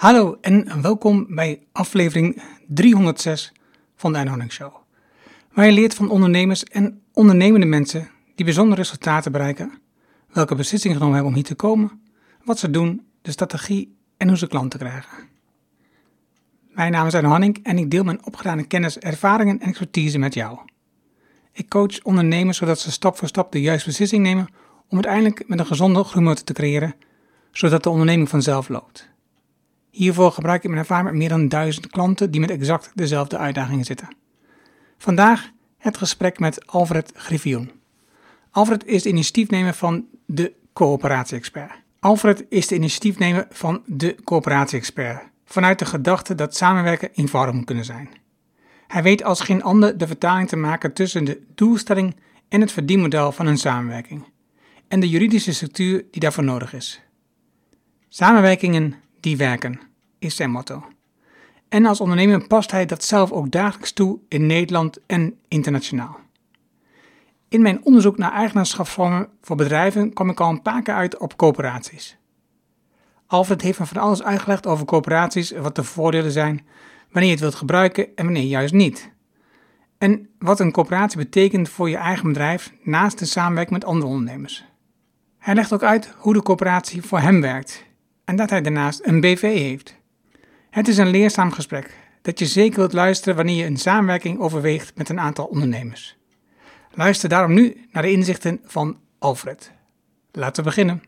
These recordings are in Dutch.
Hallo en welkom bij aflevering 306 van de Anne Show. Waar je leert van ondernemers en ondernemende mensen die bijzondere resultaten bereiken, welke beslissingen genomen hebben om hier te komen, wat ze doen, de strategie en hoe ze klanten krijgen. Mijn naam is Arno Hanning en ik deel mijn opgedane kennis, ervaringen en expertise met jou. Ik coach ondernemers zodat ze stap voor stap de juiste beslissing nemen om uiteindelijk met een gezonde groeimotor te creëren, zodat de onderneming vanzelf loopt. Hiervoor gebruik ik mijn ervaring met meer dan duizend klanten die met exact dezelfde uitdagingen zitten. Vandaag het gesprek met Alfred Griffioen. Alfred is de initiatiefnemer van de Coöperatie-expert. Alfred is de initiatiefnemer van de Coöperatie-expert, vanuit de gedachte dat samenwerken eenvoudig moet kunnen zijn. Hij weet als geen ander de vertaling te maken tussen de doelstelling en het verdienmodel van een samenwerking en de juridische structuur die daarvoor nodig is. Samenwerkingen die werken, is zijn motto. En als ondernemer past hij dat zelf ook dagelijks toe in Nederland en internationaal. In mijn onderzoek naar eigenaarschapsvormen voor bedrijven kwam ik al een paar keer uit op coöperaties. Alfred heeft me van alles uitgelegd over coöperaties, wat de voordelen zijn, wanneer je het wilt gebruiken en wanneer juist niet. En wat een coöperatie betekent voor je eigen bedrijf naast de samenwerking met andere ondernemers. Hij legt ook uit hoe de coöperatie voor hem werkt en dat hij daarnaast een BV heeft. Het is een leerzaam gesprek dat je zeker wilt luisteren wanneer je een samenwerking overweegt met een aantal ondernemers. Luister daarom nu naar de inzichten van Alfred. Laten we beginnen.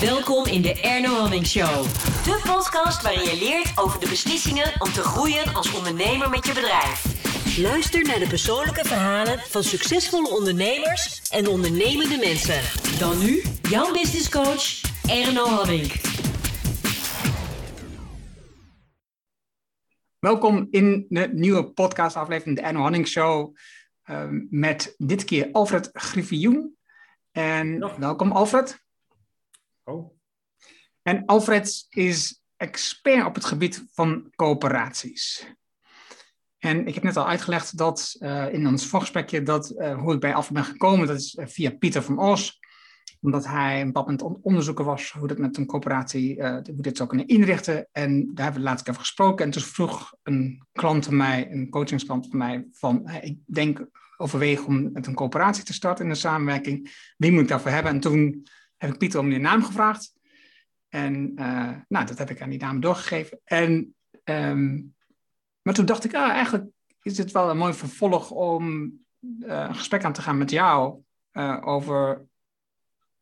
Welkom in de Erno Hamming Show. De podcast waarin je leert over de beslissingen om te groeien als ondernemer met je bedrijf. Luister naar de persoonlijke verhalen van succesvolle ondernemers en ondernemende mensen. Dan nu, jouw business coach, Erno Hamming. Welkom in de nieuwe podcastaflevering, de Erno Hanning Show, ehm, met dit keer Alfred Griffioen. En welkom Alfred. Oh. En Alfred is expert op het gebied van coöperaties. En ik heb net al uitgelegd dat uh, in ons voorgesprekje dat uh, hoe ik bij Alfred ben gekomen, dat is uh, via Pieter van Os. Omdat hij een bepaald moment onderzoeken was hoe dat met een coöperatie, hoe dit zou kunnen inrichten. En daar hebben we laatst over gesproken. En toen vroeg een klant van mij, een coachingsklant van mij, van ik denk overweeg om met een coöperatie te starten in een samenwerking. Wie moet ik daarvoor hebben? En toen heb ik Pieter om die naam gevraagd. En nou, dat heb ik aan die dame doorgegeven. En um, maar toen dacht ik, ah, eigenlijk is het wel een mooi vervolg om uh, een gesprek aan te gaan met jou uh, over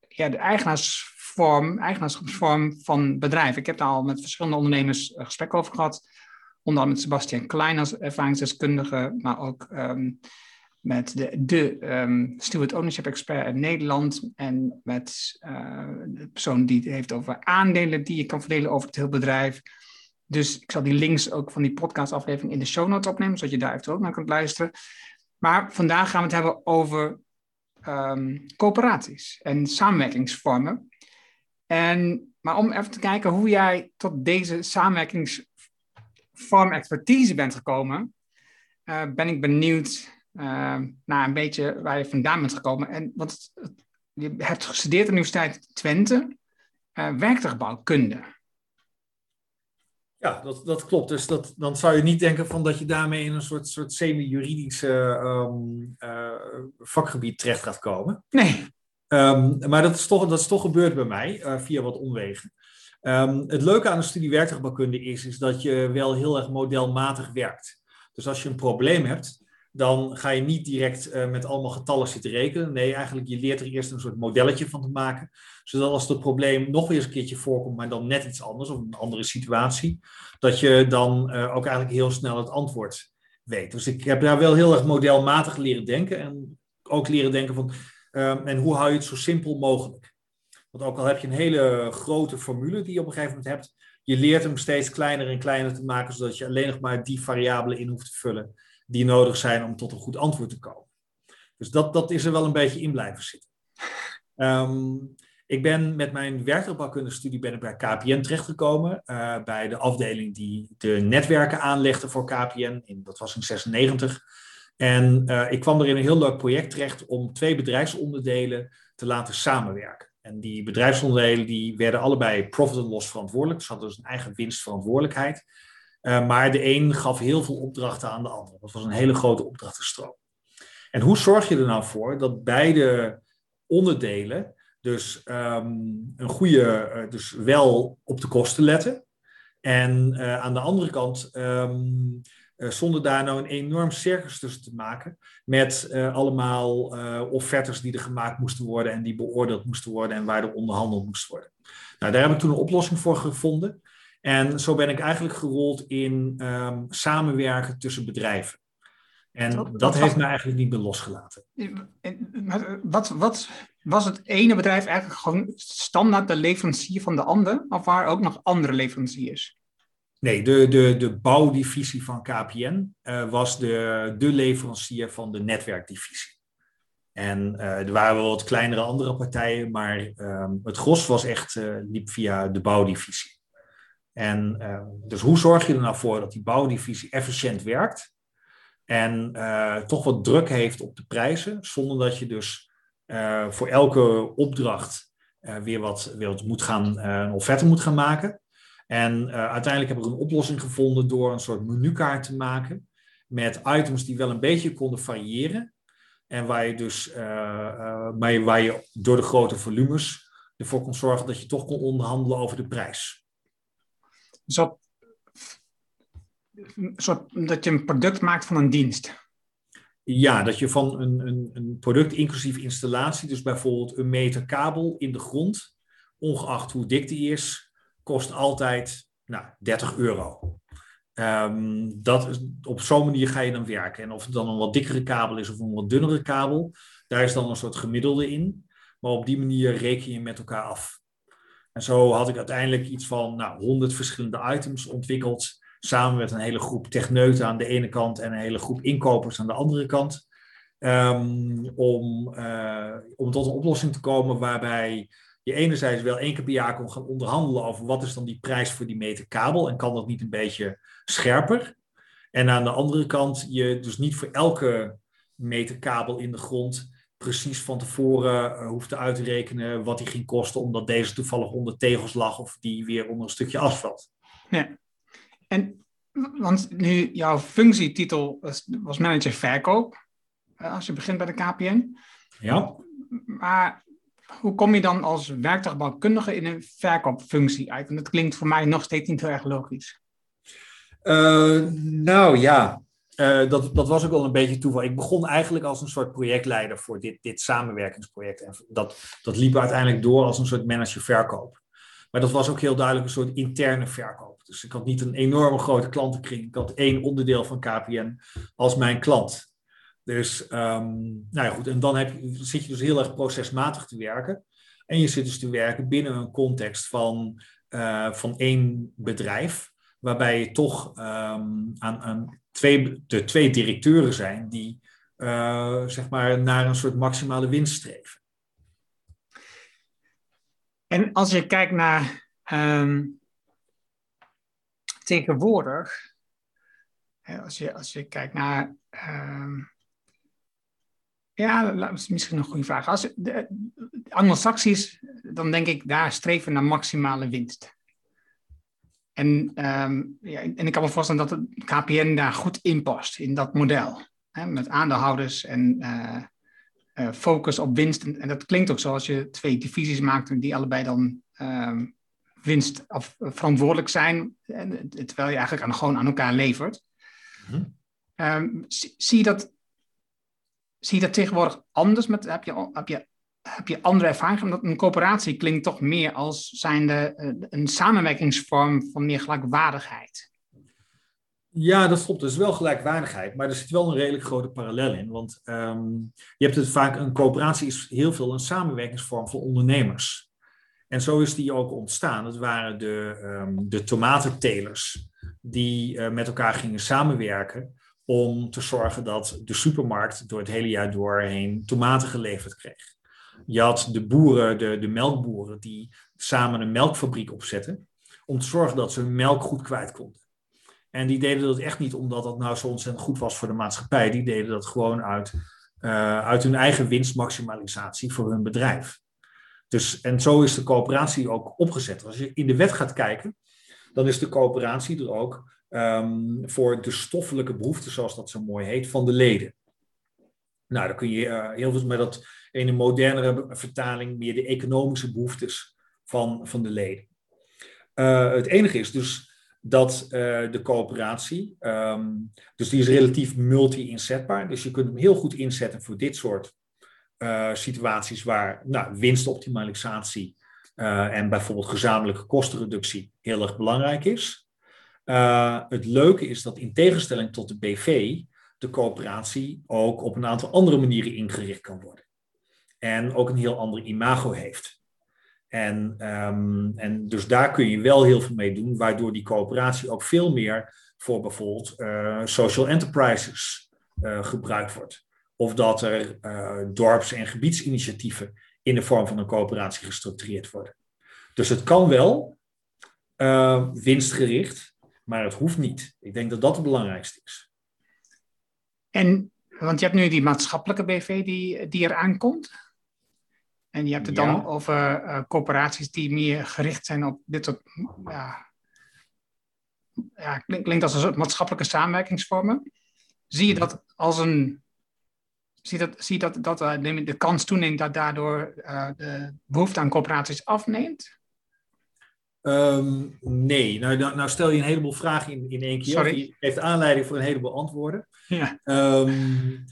ja, de eigenaarsvorm, eigenaarschapsvorm van bedrijven. Ik heb daar al met verschillende ondernemers uh, gesprek over gehad. Onder andere met Sebastian Klein als ervaringsdeskundige, maar ook um, met de, de um, Steward Ownership Expert in Nederland. En met de persoon die het heeft over aandelen die je kan verdelen over het hele bedrijf. Dus ik zal die links ook van die podcastaflevering in de show notes opnemen, zodat je daar eventueel ook naar kunt luisteren. Maar vandaag gaan we het hebben over um, coöperaties en samenwerkingsvormen. En, maar om even te kijken hoe jij tot deze samenwerkingsvorm expertise bent gekomen, uh, ben ik benieuwd uh, naar een beetje waar je vandaan bent gekomen. En, want je hebt gestudeerd aan de Universiteit Twente, uh, werktuigbouwkunde. Ja, dat, dat klopt. Dus dat, dan zou je niet denken van dat je daarmee in een soort, soort semi-juridische um, uh, vakgebied terecht gaat komen. Nee. Um, maar dat is, toch, dat is toch gebeurd bij mij, uh, via wat omwegen. Um, het leuke aan de studie werktuigbouwkunde is, is dat je wel heel erg modelmatig werkt. Dus als je een probleem hebt, dan ga je niet direct uh, met allemaal getallen zitten rekenen. Nee, eigenlijk je leert er eerst een soort modelletje van te maken. Zodat als het probleem nog eens een keertje voorkomt, maar dan net iets anders of een andere situatie, dat je dan uh, ook eigenlijk heel snel het antwoord weet. Dus ik heb daar wel heel erg modelmatig leren denken en ook leren denken van, uh, en hoe hou je het zo simpel mogelijk? Want ook al heb je een hele grote formule die je op een gegeven moment hebt, je leert hem steeds kleiner en kleiner te maken, zodat je alleen nog maar die variabelen in hoeft te vullen die nodig zijn om tot een goed antwoord te komen. Dus dat, dat is er wel een beetje in blijven zitten. Um, ik ben met mijn werktuigbouwkundige ben ik bij KPN terechtgekomen. Uh, bij de afdeling die de netwerken aanlegde voor KPN. In, dat was in 96. En uh, ik kwam er in een heel leuk project terecht om twee bedrijfsonderdelen te laten samenwerken. En die bedrijfsonderdelen die werden allebei profit and loss verantwoordelijk. Dus hadden dus een eigen winstverantwoordelijkheid. Uh, maar de een gaf heel veel opdrachten aan de ander. Dat was een hele grote opdrachtenstroom. En hoe zorg je er nou voor dat beide onderdelen dus um, een goede, uh, dus wel op de kosten letten. En uh, aan de andere kant uh, zonder daar nou een enorm circus tussen te maken. Met allemaal offertes die er gemaakt moesten worden en die beoordeeld moesten worden en waar er onderhandeld moest worden. Nou, daar heb ik toen een oplossing voor gevonden. En zo ben ik eigenlijk gerold in um, samenwerken tussen bedrijven. En dat, dat heeft me eigenlijk niet meer losgelaten. Wat, wat was het ene bedrijf eigenlijk gewoon standaard de leverancier van de ander? Of waren ook nog andere leveranciers? Nee, de, de, de bouwdivisie van KPN uh, was de, de leverancier van de netwerkdivisie. En uh, er waren wel wat kleinere andere partijen, maar uh, het gros was echt, uh, liep via de bouwdivisie. En dus hoe zorg je er nou voor dat die bouwdivisie efficiënt werkt en toch wat druk heeft op de prijzen, zonder dat je dus voor elke opdracht weer, wat, weer moet gaan, een offerte moet gaan maken. En uiteindelijk heb ik een oplossing gevonden door een soort menukaart te maken met items die wel een beetje konden variëren. En waar je dus waar je door de grote volumes ervoor kon zorgen dat je toch kon onderhandelen over de prijs. Zo, zo dat je een product maakt van een dienst. Ja, dat je van een, een, een product inclusief installatie, dus bijvoorbeeld een meter kabel in de grond, ongeacht hoe dik die is, kost altijd nou, 30 euro. Um, dat op zo'n manier ga je dan werken. En of het dan een wat dikkere kabel is of een wat dunnere kabel, daar is dan een soort gemiddelde in. Maar op die manier reken je met elkaar af. En zo had ik uiteindelijk iets van nou, 100 verschillende items ontwikkeld. Samen met een hele groep techneuten aan de ene kant en een hele groep inkopers aan de andere kant. Um, om, uh, om tot een oplossing te komen waarbij je enerzijds wel één keer per jaar kon gaan onderhandelen over wat is dan die prijs voor die meter kabel en kan dat niet een beetje scherper. En aan de andere kant je dus niet voor elke meter kabel in de grond precies van tevoren uh, hoeft te uitrekenen wat die ging kosten, omdat deze toevallig onder tegels lag of die weer onder een stukje asfalt. Ja, en want nu jouw functietitel was, was manager verkoop, eh, als je begint bij de KPN. Ja. Maar hoe kom je dan als werktuigbouwkundige in een verkoopfunctie uit? En dat klinkt voor mij nog steeds niet heel erg logisch. Uh, nou ja, uh, dat, dat was ook wel een beetje toeval. Ik begon eigenlijk als een soort projectleider voor dit, dit samenwerkingsproject. En dat, dat liep uiteindelijk door als een soort manager verkoop. Maar dat was ook heel duidelijk een soort interne verkoop. Dus ik had niet een enorme grote klantenkring. Ik had één onderdeel van KPN als mijn klant. Dus, um, nou ja, goed. En dan heb je, zit je dus heel erg procesmatig te werken. En je zit dus te werken binnen een context van, uh, van één bedrijf, waarbij je toch um, aan, aan twee, de twee directeuren zijn die uh, zeg maar naar een soort maximale winst streven. En als je kijkt naar um, tegenwoordig, als je, als je kijkt naar um, ja, misschien een goede vraag. Als de, Anglo-Saxisch, dan denk ik daar streven naar maximale winst. En, um, ja, en ik kan me voorstellen dat de KPN daar goed in past, in dat model. Hè, met aandeelhouders en uh, uh, focus op winst. En, en, dat klinkt ook zoals je twee divisies maakt, die allebei dan um, winst of verantwoordelijk zijn, terwijl je eigenlijk aan, gewoon aan elkaar levert. Mm -hmm. um, zie, zie je dat zie je dat tegenwoordig anders? Met, heb, je, heb, je, heb je andere ervaringen? Omdat een coöperatie klinkt toch meer als zijnde uh, een samenwerkingsvorm van meer gelijkwaardigheid. Ja, dat klopt. Is wel gelijkwaardigheid, maar er zit wel een redelijk grote parallel in. Want um, je hebt het vaak, een coöperatie is heel veel een samenwerkingsvorm voor ondernemers. En zo is die ook ontstaan. Het waren de, um, de tomatentelers die uh, met elkaar gingen samenwerken om te zorgen dat de supermarkt door het hele jaar doorheen tomaten geleverd kreeg. Je had de boeren, de, de melkboeren, die samen een melkfabriek opzetten om te zorgen dat ze hun melk goed kwijt konden. En die deden dat echt niet omdat dat nou zo ontzettend goed was voor de maatschappij. Die deden dat gewoon uit, uh, uit hun eigen winstmaximalisatie voor hun bedrijf. Dus, en zo is de coöperatie ook opgezet. Als je in de wet gaat kijken, dan is de coöperatie er ook um, voor de stoffelijke behoeften, zoals dat zo mooi heet, van de leden. Nou, dan kun je uh, heel veel met dat in een modernere vertaling meer de economische behoeftes van, van de leden. Uh, het enige is dus dat uh, de coöperatie, um, dus die is relatief multi-inzetbaar. Dus je kunt hem heel goed inzetten voor dit soort situaties waar nou, winstoptimalisatie en bijvoorbeeld gezamenlijke kostenreductie heel erg belangrijk is. het leuke is dat in tegenstelling tot de BV, de coöperatie ook op een aantal andere manieren ingericht kan worden. En ook een heel ander imago heeft. En, um, en dus daar kun je wel heel veel mee doen, waardoor die coöperatie ook veel meer voor bijvoorbeeld uh, social enterprises uh, gebruikt wordt. Of dat er uh, dorps- en gebiedsinitiatieven in de vorm van een coöperatie gestructureerd worden. Dus het kan wel winstgericht, maar het hoeft niet. Ik denk dat dat het belangrijkste is. En, want je hebt nu die maatschappelijke BV die, die eraan komt. En je hebt het dan over uh, corporaties die meer gericht zijn op dit soort. Ja, ja klinkt, als een soort maatschappelijke samenwerkingsvormen. Zie je dat als een. Zie je dat, zie dat, dat uh, de kans toeneemt dat daardoor uh, de behoefte aan corporaties afneemt? Um, nee, nou, nou, nou, stel je een heleboel vragen in, in één keer. Sorry. Je geeft aanleiding voor een heleboel antwoorden. Ja. Um,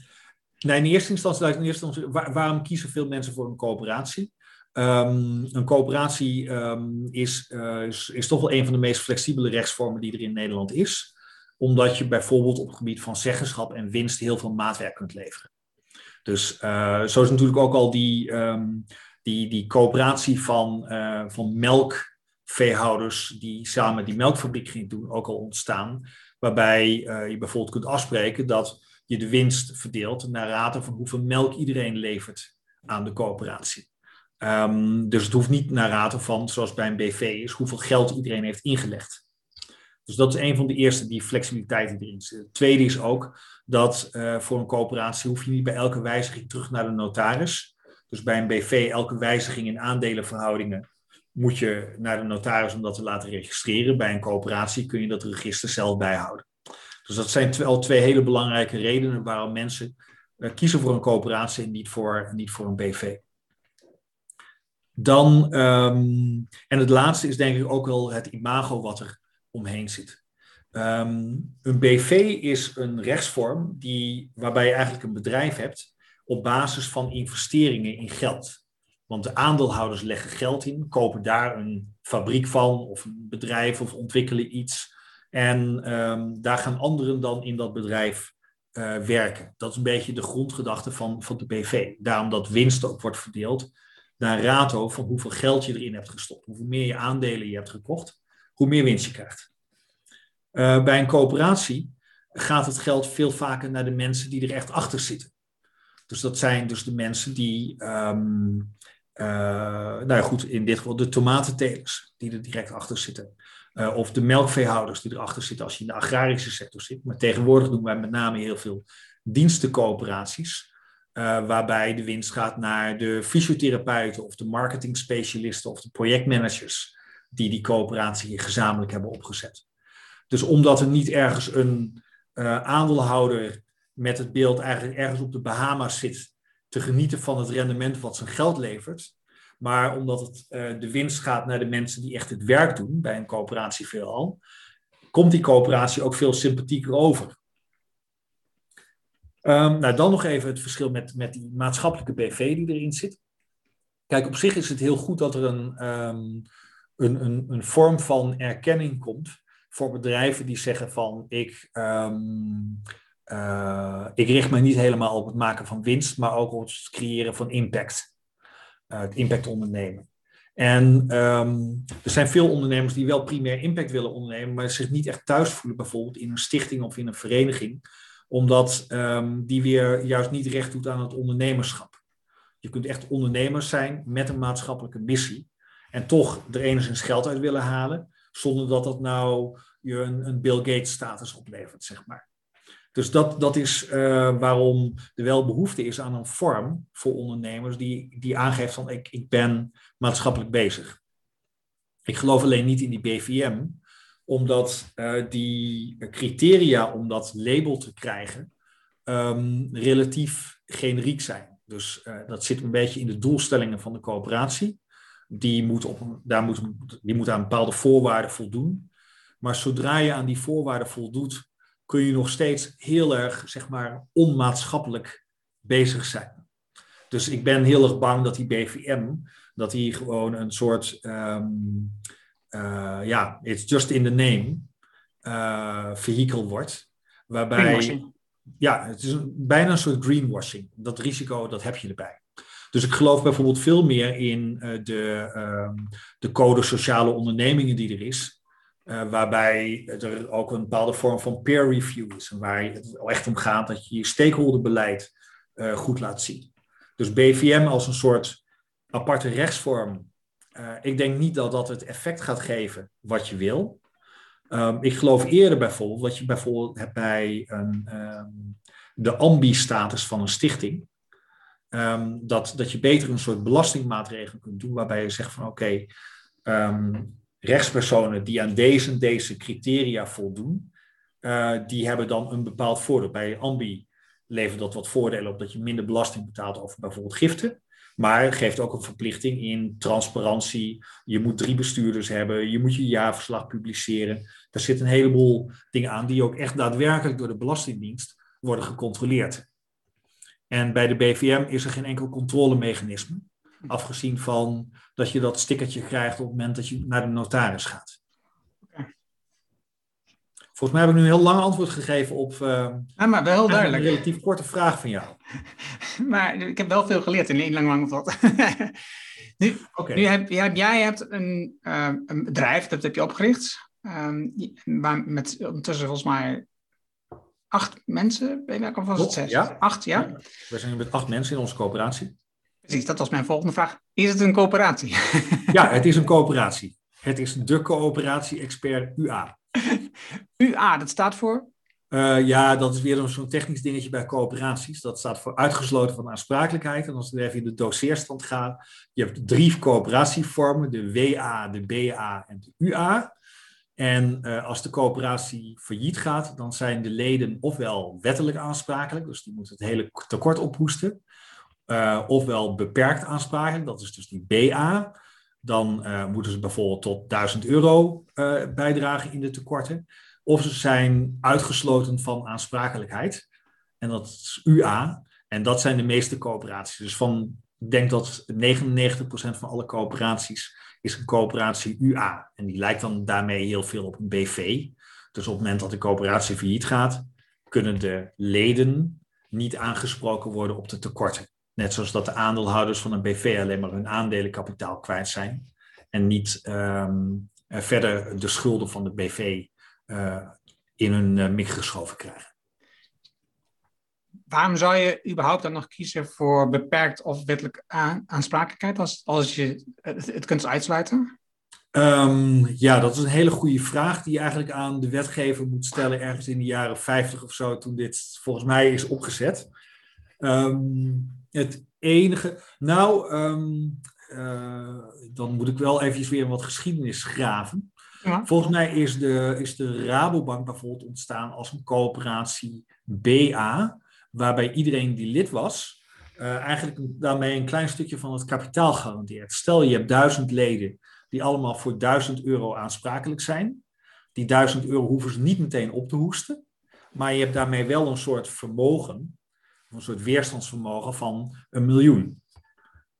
Nee, in eerste instantie, in eerste instantie waarom kiezen veel mensen voor een coöperatie? Um, een coöperatie um, is, uh, is, is, toch wel een van de meest flexibele rechtsvormen die er in Nederland is. Omdat je bijvoorbeeld op het gebied van zeggenschap en winst heel veel maatwerk kunt leveren. Dus uh, zo is natuurlijk ook al die, die, die coöperatie van, uh, van melkveehouders die samen die melkfabriek gingen doen ook al ontstaan. Waarbij je bijvoorbeeld kunt afspreken dat je de winst verdeelt naar rate van hoeveel melk iedereen levert aan de coöperatie. Um, dus het hoeft niet naar rate van, zoals bij een BV is, hoeveel geld iedereen heeft ingelegd. Dus dat is een van de eerste, die flexibiliteit erin zit. Het tweede is ook dat uh, voor een coöperatie hoef je niet bij elke wijziging terug naar de notaris. Dus bij een BV, elke wijziging in aandelenverhoudingen moet je naar de notaris om dat te laten registreren. Bij een coöperatie kun je dat register zelf bijhouden. Dus dat zijn wel twee hele belangrijke redenen waarom mensen uh, kiezen voor een coöperatie en niet voor, niet voor een BV. Dan, um, en het laatste is denk ik ook wel het imago wat er omheen zit. Um, een BV is een rechtsvorm die, waarbij je eigenlijk een bedrijf hebt op basis van investeringen in geld. Want de aandeelhouders leggen geld in, kopen daar een fabriek van of een bedrijf of ontwikkelen iets. En um, daar gaan anderen dan in dat bedrijf uh, werken. Dat is een beetje de grondgedachte van, van de BV. Daarom dat winst ook wordt verdeeld naar rato van hoeveel geld je erin hebt gestopt. Hoeveel meer je aandelen je hebt gekocht, hoe meer winst je krijgt. Uh, bij een coöperatie gaat het geld veel vaker naar de mensen die er echt achter zitten. Dus dat zijn dus de mensen die, um, uh, nou goed, in dit geval de tomatentelers, die er direct achter zitten. Uh, of de melkveehouders die erachter zitten als je in de agrarische sector zit. Maar tegenwoordig doen wij met name heel veel dienstencoöperaties. Uh, waarbij de winst gaat naar de fysiotherapeuten of de marketingspecialisten of de projectmanagers die die coöperatie gezamenlijk hebben opgezet. Dus omdat er niet ergens een aandeelhouder met het beeld eigenlijk ergens op de Bahama's zit te genieten van het rendement wat zijn geld levert, maar omdat het, uh, de winst gaat naar de mensen die echt het werk doen, bij een coöperatie veelal, komt die coöperatie ook veel sympathieker over. Um, nou, dan nog even het verschil met, met die maatschappelijke BV die erin zit. Kijk, op zich is het heel goed dat er een, um, een, een, een vorm van erkenning komt voor bedrijven die zeggen van ik, um, uh, ik richt me niet helemaal op het maken van winst, maar ook op het creëren van impact. Eh, het impact ondernemen. En um, er zijn veel ondernemers die wel primair impact willen ondernemen, maar zich niet echt thuis voelen, bijvoorbeeld in een stichting of in een vereniging, omdat um, die weer juist niet recht doet aan het ondernemerschap. Je kunt echt ondernemers zijn met een maatschappelijke missie en toch er enigszins geld uit willen halen, zonder dat dat nou je een, een Bill Gates status oplevert, zeg maar. Dus dat, dat is uh, waarom er wel behoefte is aan een vorm voor ondernemers die, die aangeeft van ik, ik ben maatschappelijk bezig. Ik geloof alleen niet in die BVM, omdat uh, die criteria om dat label te krijgen um, relatief generiek zijn. Dus uh, dat zit een beetje in de doelstellingen van de coöperatie. Die moet, op, daar moet, die moet aan bepaalde voorwaarden voldoen. Maar zodra je aan die voorwaarden voldoet, kun je nog steeds heel erg, zeg maar, onmaatschappelijk bezig zijn. Dus ik ben heel erg bang dat die BVM, dat die gewoon een soort, um, uh, ja, it's just in the name, uh, vehikel wordt. Waarbij, ja, het is een, bijna een soort greenwashing. Dat risico, dat heb je erbij. Dus ik geloof bijvoorbeeld veel meer in uh, de, um, de code sociale ondernemingen die er is. Uh, waarbij er ook een bepaalde vorm van peer review is. En waar het echt om gaat dat je je stakeholderbeleid uh, goed laat zien. Dus BVM als een soort aparte rechtsvorm. Uh, ik denk niet dat dat het effect gaat geven wat je wil. Um, ik geloof eerder bijvoorbeeld wat je bijvoorbeeld hebt bij een, um, de ambi-status van een stichting. Um, dat, dat je beter een soort belastingmaatregel kunt doen waarbij je zegt van oké, rechtspersonen die aan deze, deze criteria voldoen, uh, die hebben dan een bepaald voordeel. Bij Ambi levert dat wat voordelen op dat je minder belasting betaalt over bijvoorbeeld giften. Maar geeft ook een verplichting in transparantie. Je moet drie bestuurders hebben. Je moet je jaarverslag publiceren. Daar zit een heleboel dingen aan die ook echt daadwerkelijk door de Belastingdienst worden gecontroleerd. En bij de BVM is er geen enkel controlemechanisme. Afgezien van dat je dat stickertje krijgt op het moment dat je naar de notaris gaat. Volgens mij heb ik nu een heel lang antwoord gegeven op uh, ja, maar wel duidelijk. een relatief korte vraag van jou. maar ik heb wel veel geleerd in één lang lang antwoord. nu, okay. nu heb, jij hebt een, uh, een bedrijf, dat heb je opgericht. Um, waar met ondertussen volgens mij acht mensen, ben je was het zes? Ja. Acht, ja? ja. We zijn nu met acht mensen in onze coöperatie. Precies, dat was mijn volgende vraag. Is het een coöperatie? ja, het is een coöperatie. Het is de coöperatie-expert UA. UA, dat staat voor? Uh, ja, dat is weer zo'n technisch dingetje bij coöperaties. Dat staat voor uitgesloten van aansprakelijkheid. En als we even in de doseerstand gaan, je hebt drie coöperatievormen, de WA, de BA en de UA. En uh, als de coöperatie failliet gaat, dan zijn de leden ofwel wettelijk aansprakelijk, dus die moeten het hele tekort ophoesten, uh, ofwel beperkt aansprakelijk, dat is dus die BA. Dan uh, moeten ze bijvoorbeeld tot 1000 euro uh, bijdragen in de tekorten. Of ze zijn uitgesloten van aansprakelijkheid. En dat is UA. En dat zijn de meeste coöperaties. Dus van, ik denk dat 99% van alle coöperaties is een coöperatie UA. En die lijkt dan daarmee heel veel op een BV. Dus op het moment dat de coöperatie failliet gaat, kunnen de leden niet aangesproken worden op de tekorten. Net zoals dat de aandeelhouders van een BV alleen maar hun aandelenkapitaal kwijt zijn. En niet um, verder de schulden van de BV uh, in hun uh, mik geschoven krijgen. Waarom zou je überhaupt dan nog kiezen voor beperkt of wettelijk aan, aansprakelijkheid als, als je het, het kunt uitsluiten? Um, ja, dat is een hele goede vraag die je eigenlijk aan de wetgever moet stellen ergens in de jaren 50 of zo, toen dit volgens mij is opgezet. Um, het enige. Nou, um, uh, dan moet ik wel eventjes weer wat geschiedenis graven. Ja. Volgens mij is de, is de Rabobank bijvoorbeeld ontstaan als een coöperatie BA, waarbij iedereen die lid was, uh, eigenlijk daarmee een klein stukje van het kapitaal garandeert. Stel je hebt duizend leden die allemaal voor duizend euro aansprakelijk zijn. Die duizend euro hoeven ze niet meteen op te hoesten, maar je hebt daarmee wel een soort vermogen een soort weerstandsvermogen van een miljoen.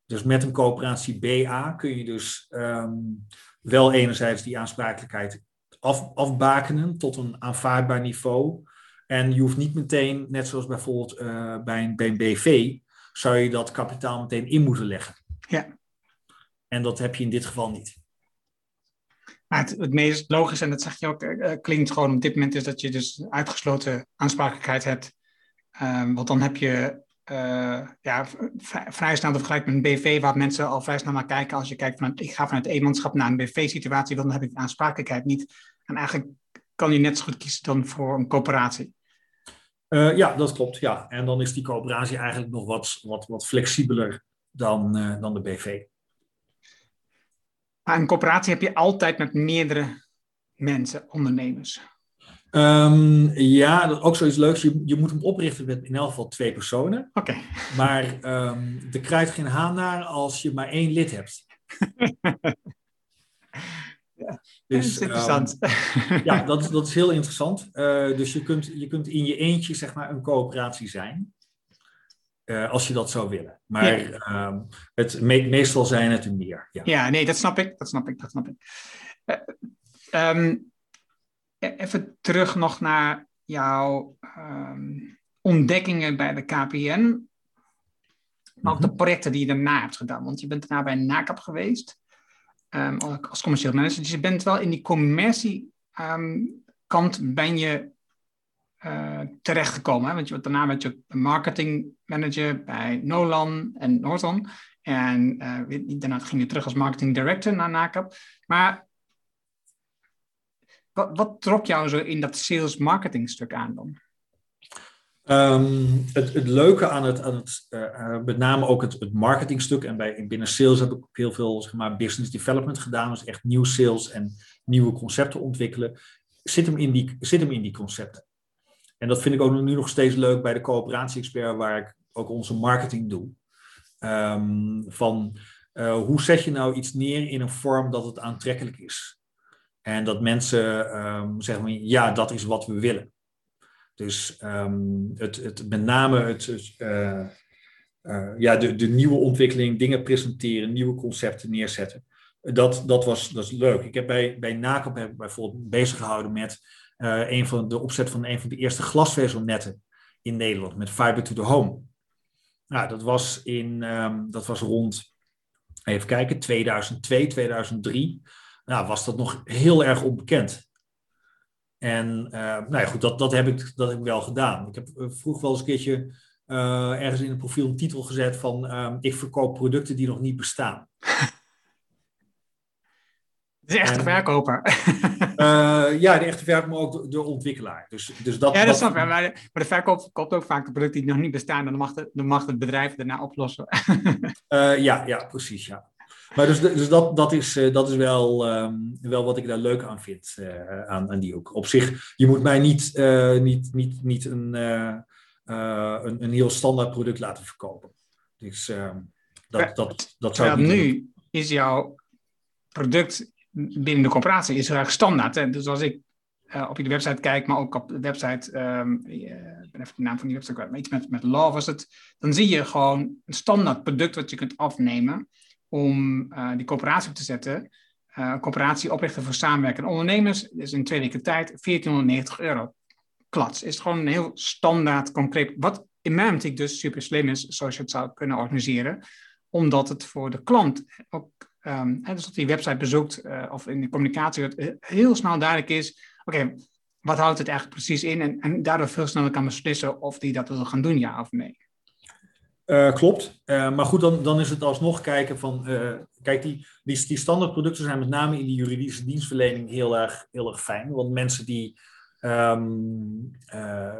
Dus met een coöperatie BA kun je dus um, wel enerzijds die aansprakelijkheid af, afbakenen tot een aanvaardbaar niveau. En je hoeft niet meteen, net zoals bijvoorbeeld uh, bij, een, bij een BV, zou je dat kapitaal meteen in moeten leggen. Ja. En dat heb je in dit geval niet. Maar het, het meest logisch, en dat zeg je ook, uh, klinkt gewoon op dit moment, is dat je dus uitgesloten aansprakelijkheid hebt Um, want dan heb je uh, ja, vrijstaande vergelijk met een BV, waar mensen al vrij snel naar kijken. Als je kijkt vanuit, ik ga vanuit eenmanschap naar een BV-situatie, dan heb ik de aansprakelijkheid niet. En eigenlijk kan je net zo goed kiezen dan voor een coöperatie. Uh, ja, dat klopt. Ja. En dan is die coöperatie eigenlijk nog wat, wat, wat flexibeler dan, uh, dan de BV. Maar een coöperatie heb je altijd met meerdere mensen, ondernemers. Um, ja, dat ook zoiets leuks. Je, je moet hem oprichten met in elk geval twee personen. Oké. Maar um, er krijgt geen haan naar als je maar één lid hebt. ja, dus, dat is interessant. Um, ja, dat, is, dat is heel interessant. Uh, dus je kunt, je kunt in je eentje zeg maar een coöperatie zijn. Uh, als je dat zou willen. Maar ja. het, me, meestal zijn het er meer. Ja. ja, nee, dat snap ik. Dat snap ik. Dat snap ik. Uh, um, even terug nog naar jouw um, ontdekkingen bij de KPN. Maar ook de mhm. projecten die je daarna hebt gedaan. Want je bent daarna bij NACAP geweest. Um, als commercieel manager. Dus je bent wel in die commercie kant ben je uh, terechtgekomen. Hè? Want je, daarna werd je marketing manager bij Nolan en Norton. En uh, daarna ging je terug als marketing director naar NACAP. Maar wat, wat trok jou zo in dat sales marketing stuk aan dan? Um, het, leuke aan het, aan het uh, met name ook het, het marketingstuk en bij, binnen sales heb ik heel veel zeg maar, business development gedaan, dus echt nieuw sales en nieuwe concepten ontwikkelen, zit hem in die, zit hem in die concepten. En dat vind ik ook nu nog steeds leuk bij de coöperatie-expert, waar ik ook onze marketing doe. Um, van uh, hoe zet je nou iets neer in een vorm dat het aantrekkelijk is? En dat mensen um, zeggen, ja, dat is wat we willen. Dus um, het, het, met name het, uh, uh, ja, de, de nieuwe ontwikkeling, dingen presenteren, nieuwe concepten neerzetten. Dat, dat, was, dat is leuk. Ik heb bij, bij ik bijvoorbeeld bezig gehouden met uh, een van de opzet van een van de eerste glasvezelnetten in Nederland, met Fiber to the Home. Nou, dat was, in, um, dat was rond, even kijken, 2002, 2003 nou, was dat nog heel erg onbekend. En uh, nou ja, goed, dat, dat, heb ik, dat heb ik wel gedaan. Ik heb uh, vroeg wel eens een keertje uh, ergens in een profiel een titel gezet van ik verkoop producten die nog niet bestaan. De echte en, verkoper. ja, de echte verkoper, maar ook de, de, ontwikkelaar. Dus, dus dat, ja, dat snap ik. Maar, de, maar de verkoop koopt ook vaak de producten die nog niet bestaan. En dan mag, de, dan mag het bedrijf daarna oplossen. ja, ja, precies. Ja. Maar dus, dus dat, dat, is, eh, dat is wel, um, wel wat ik daar leuk aan vind, uh, aan, aan die hoek. Op zich, je moet mij niet, uh, niet, niet, niet een, een, een heel standaard product laten verkopen. Dus ehm, dat, dat, dat zou ik niet nu doen. is jouw product binnen de corporatie is erg standaard. Hè? Dus als ik op je website kijk, maar ook op de website, um, ik ben even de naam van die website kwijt, maar iets met, met Law was het, dan zie je gewoon een standaard product wat je kunt afnemen om uh, die coöperatie op te zetten. Uh, een coöperatie oprichten voor samenwerkende ondernemers. Dus in twee weken tijd 1490 euro. Klats. Is gewoon een heel standaard, concreet. Wat in mijn optiek dus super slim is, zoals je het zou kunnen organiseren. Omdat het voor de klant ook, um, dus dat die website bezoekt uh, of in de communicatie heel snel duidelijk is. Oké, wat houdt het eigenlijk precies in? En, en daardoor veel sneller kan beslissen of die dat wil gaan doen, ja of nee. Uh, klopt. Uh, maar goed, dan, dan is het alsnog kijken van. Uh, kijk, die, die, die standaardproducten zijn met name in die juridische dienstverlening heel erg, heel erg fijn. Want mensen die um,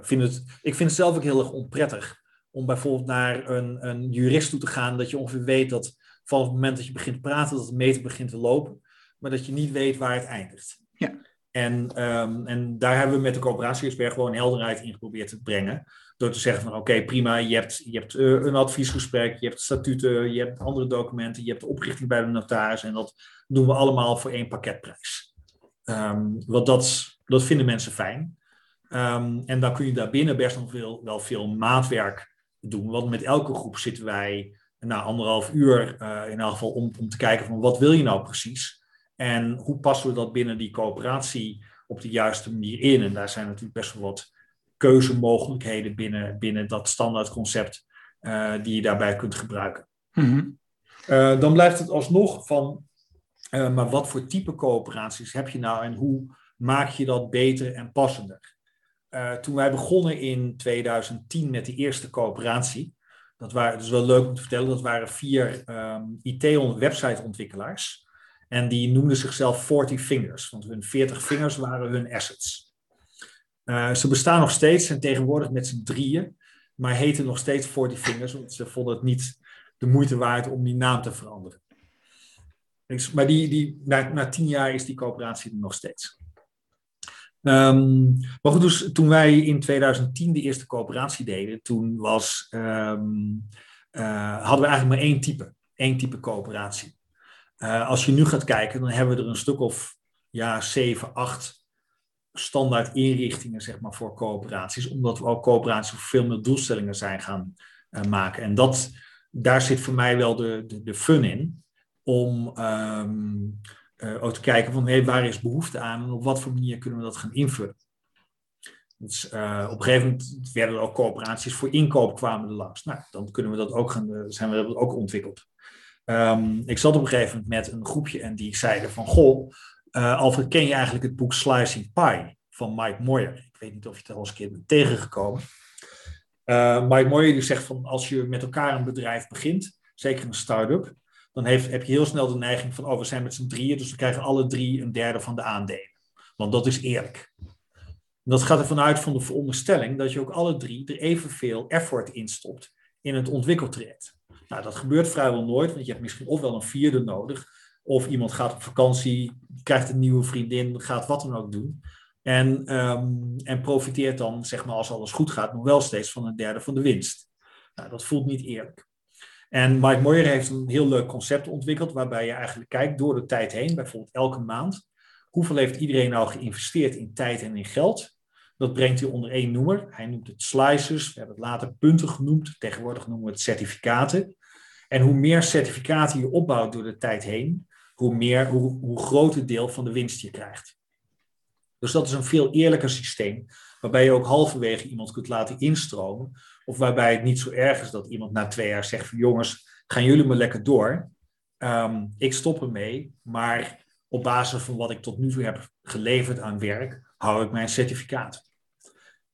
vinden het. Ik vind het zelf ook heel erg onprettig om bijvoorbeeld naar een, een jurist toe te gaan. Dat je ongeveer weet dat vanaf het moment dat je begint te praten, dat de meter begint te lopen. Maar dat je niet weet waar het eindigt. Ja. En, um, en daar hebben we met de coöperatie-expert gewoon helderheid in geprobeerd te brengen. Door te zeggen van oké, prima, je hebt, je hebt uh, een adviesgesprek, je hebt statuten, je hebt andere documenten, je hebt de oprichting bij de notaris. En dat doen we allemaal voor één pakketprijs. Um, want dat, dat vinden mensen fijn. Um, en dan kun je daarbinnen best nog veel, wel veel maatwerk doen. Want met elke groep zitten wij na anderhalf uur uh, in elk geval om, om te kijken van wat wil je nou precies? En hoe passen we dat binnen die coöperatie op de juiste manier in? En daar zijn natuurlijk best wel wat keuzemogelijkheden binnen, binnen dat standaardconcept uh, die je daarbij kunt gebruiken. Mm-hmm. Uh, dan blijft het alsnog van, uh, maar wat voor type coöperaties heb je nou en hoe maak je dat beter en passender? toen wij begonnen in 2010 met die eerste coöperatie, dat waren, dus wel leuk om te vertellen, dat waren vier um, ehm, IT-website-ontwikkelaars. En die noemden zichzelf 40 fingers, want hun 40 vingers waren hun assets. Ze bestaan nog steeds en tegenwoordig met z'n drieën, maar heten nog steeds 40 Fingers, want ze vonden het niet de moeite waard om die naam te veranderen. Maar die, die, na, na tien jaar is die coöperatie er nog steeds. Um, maar goed, dus toen wij in 2010 de eerste coöperatie deden, toen was, um, uh, hadden we eigenlijk maar één type, één type coöperatie. Uh, als je nu gaat kijken, dan hebben we er een stuk of ja, zeven, acht standaard inrichtingen zeg maar, voor coöperaties, omdat we ook coöperaties veel meer doelstellingen zijn gaan uh, maken. En dat, daar zit voor mij wel de, de, de fun in, om um, uh, ook te kijken van hey, waar is behoefte aan en op wat voor manier kunnen we dat gaan invullen. Dus uh, op een gegeven moment werden er ook coöperaties voor inkoop kwamen er langs. Nou, dan kunnen we dat ook gaan, zijn we dat ook ontwikkeld. Um, ik zat op een gegeven moment met een groepje en die zeiden van, goh, Alfred, ken je eigenlijk het boek Slicing Pie van Mike Moyer? Ik weet niet of je het al eens een keer bent tegengekomen. Mike Moyer die zegt van, als je met elkaar een bedrijf begint, zeker een start-up, dan heeft, heb je heel snel de neiging van, oh, we zijn met z'n drieën, dus we krijgen alle drie een derde van de aandelen. Want dat is eerlijk. Dat gaat ervan uit van de veronderstelling dat je ook alle drie er evenveel effort in stopt in het ontwikkeltraject. Nou, dat gebeurt vrijwel nooit, want je hebt misschien ofwel een vierde nodig, of iemand gaat op vakantie, krijgt een nieuwe vriendin, gaat wat dan ook doen. En, um, en profiteert dan, zeg maar, als alles goed gaat, nog wel steeds van een derde van de winst. Nou, dat voelt niet eerlijk. En Mike Moyer heeft een heel leuk concept ontwikkeld, waarbij je eigenlijk kijkt door de tijd heen, bijvoorbeeld elke maand, hoeveel heeft iedereen nou geïnvesteerd in tijd en in geld? Dat brengt hij onder één noemer. Hij noemt het slices, we hebben het later punten genoemd, tegenwoordig noemen we het certificaten. En hoe meer certificaten je opbouwt door de tijd heen, hoe, meer, hoe, hoe groter deel van de winst je krijgt. Dus dat is een veel eerlijker systeem, waarbij je ook halverwege iemand kunt laten instromen, of waarbij het niet zo erg is dat iemand na twee jaar zegt van jongens, gaan jullie maar lekker door. Um, ik stop ermee, maar op basis van wat ik tot nu toe heb geleverd aan werk, hou ik mijn certificaat.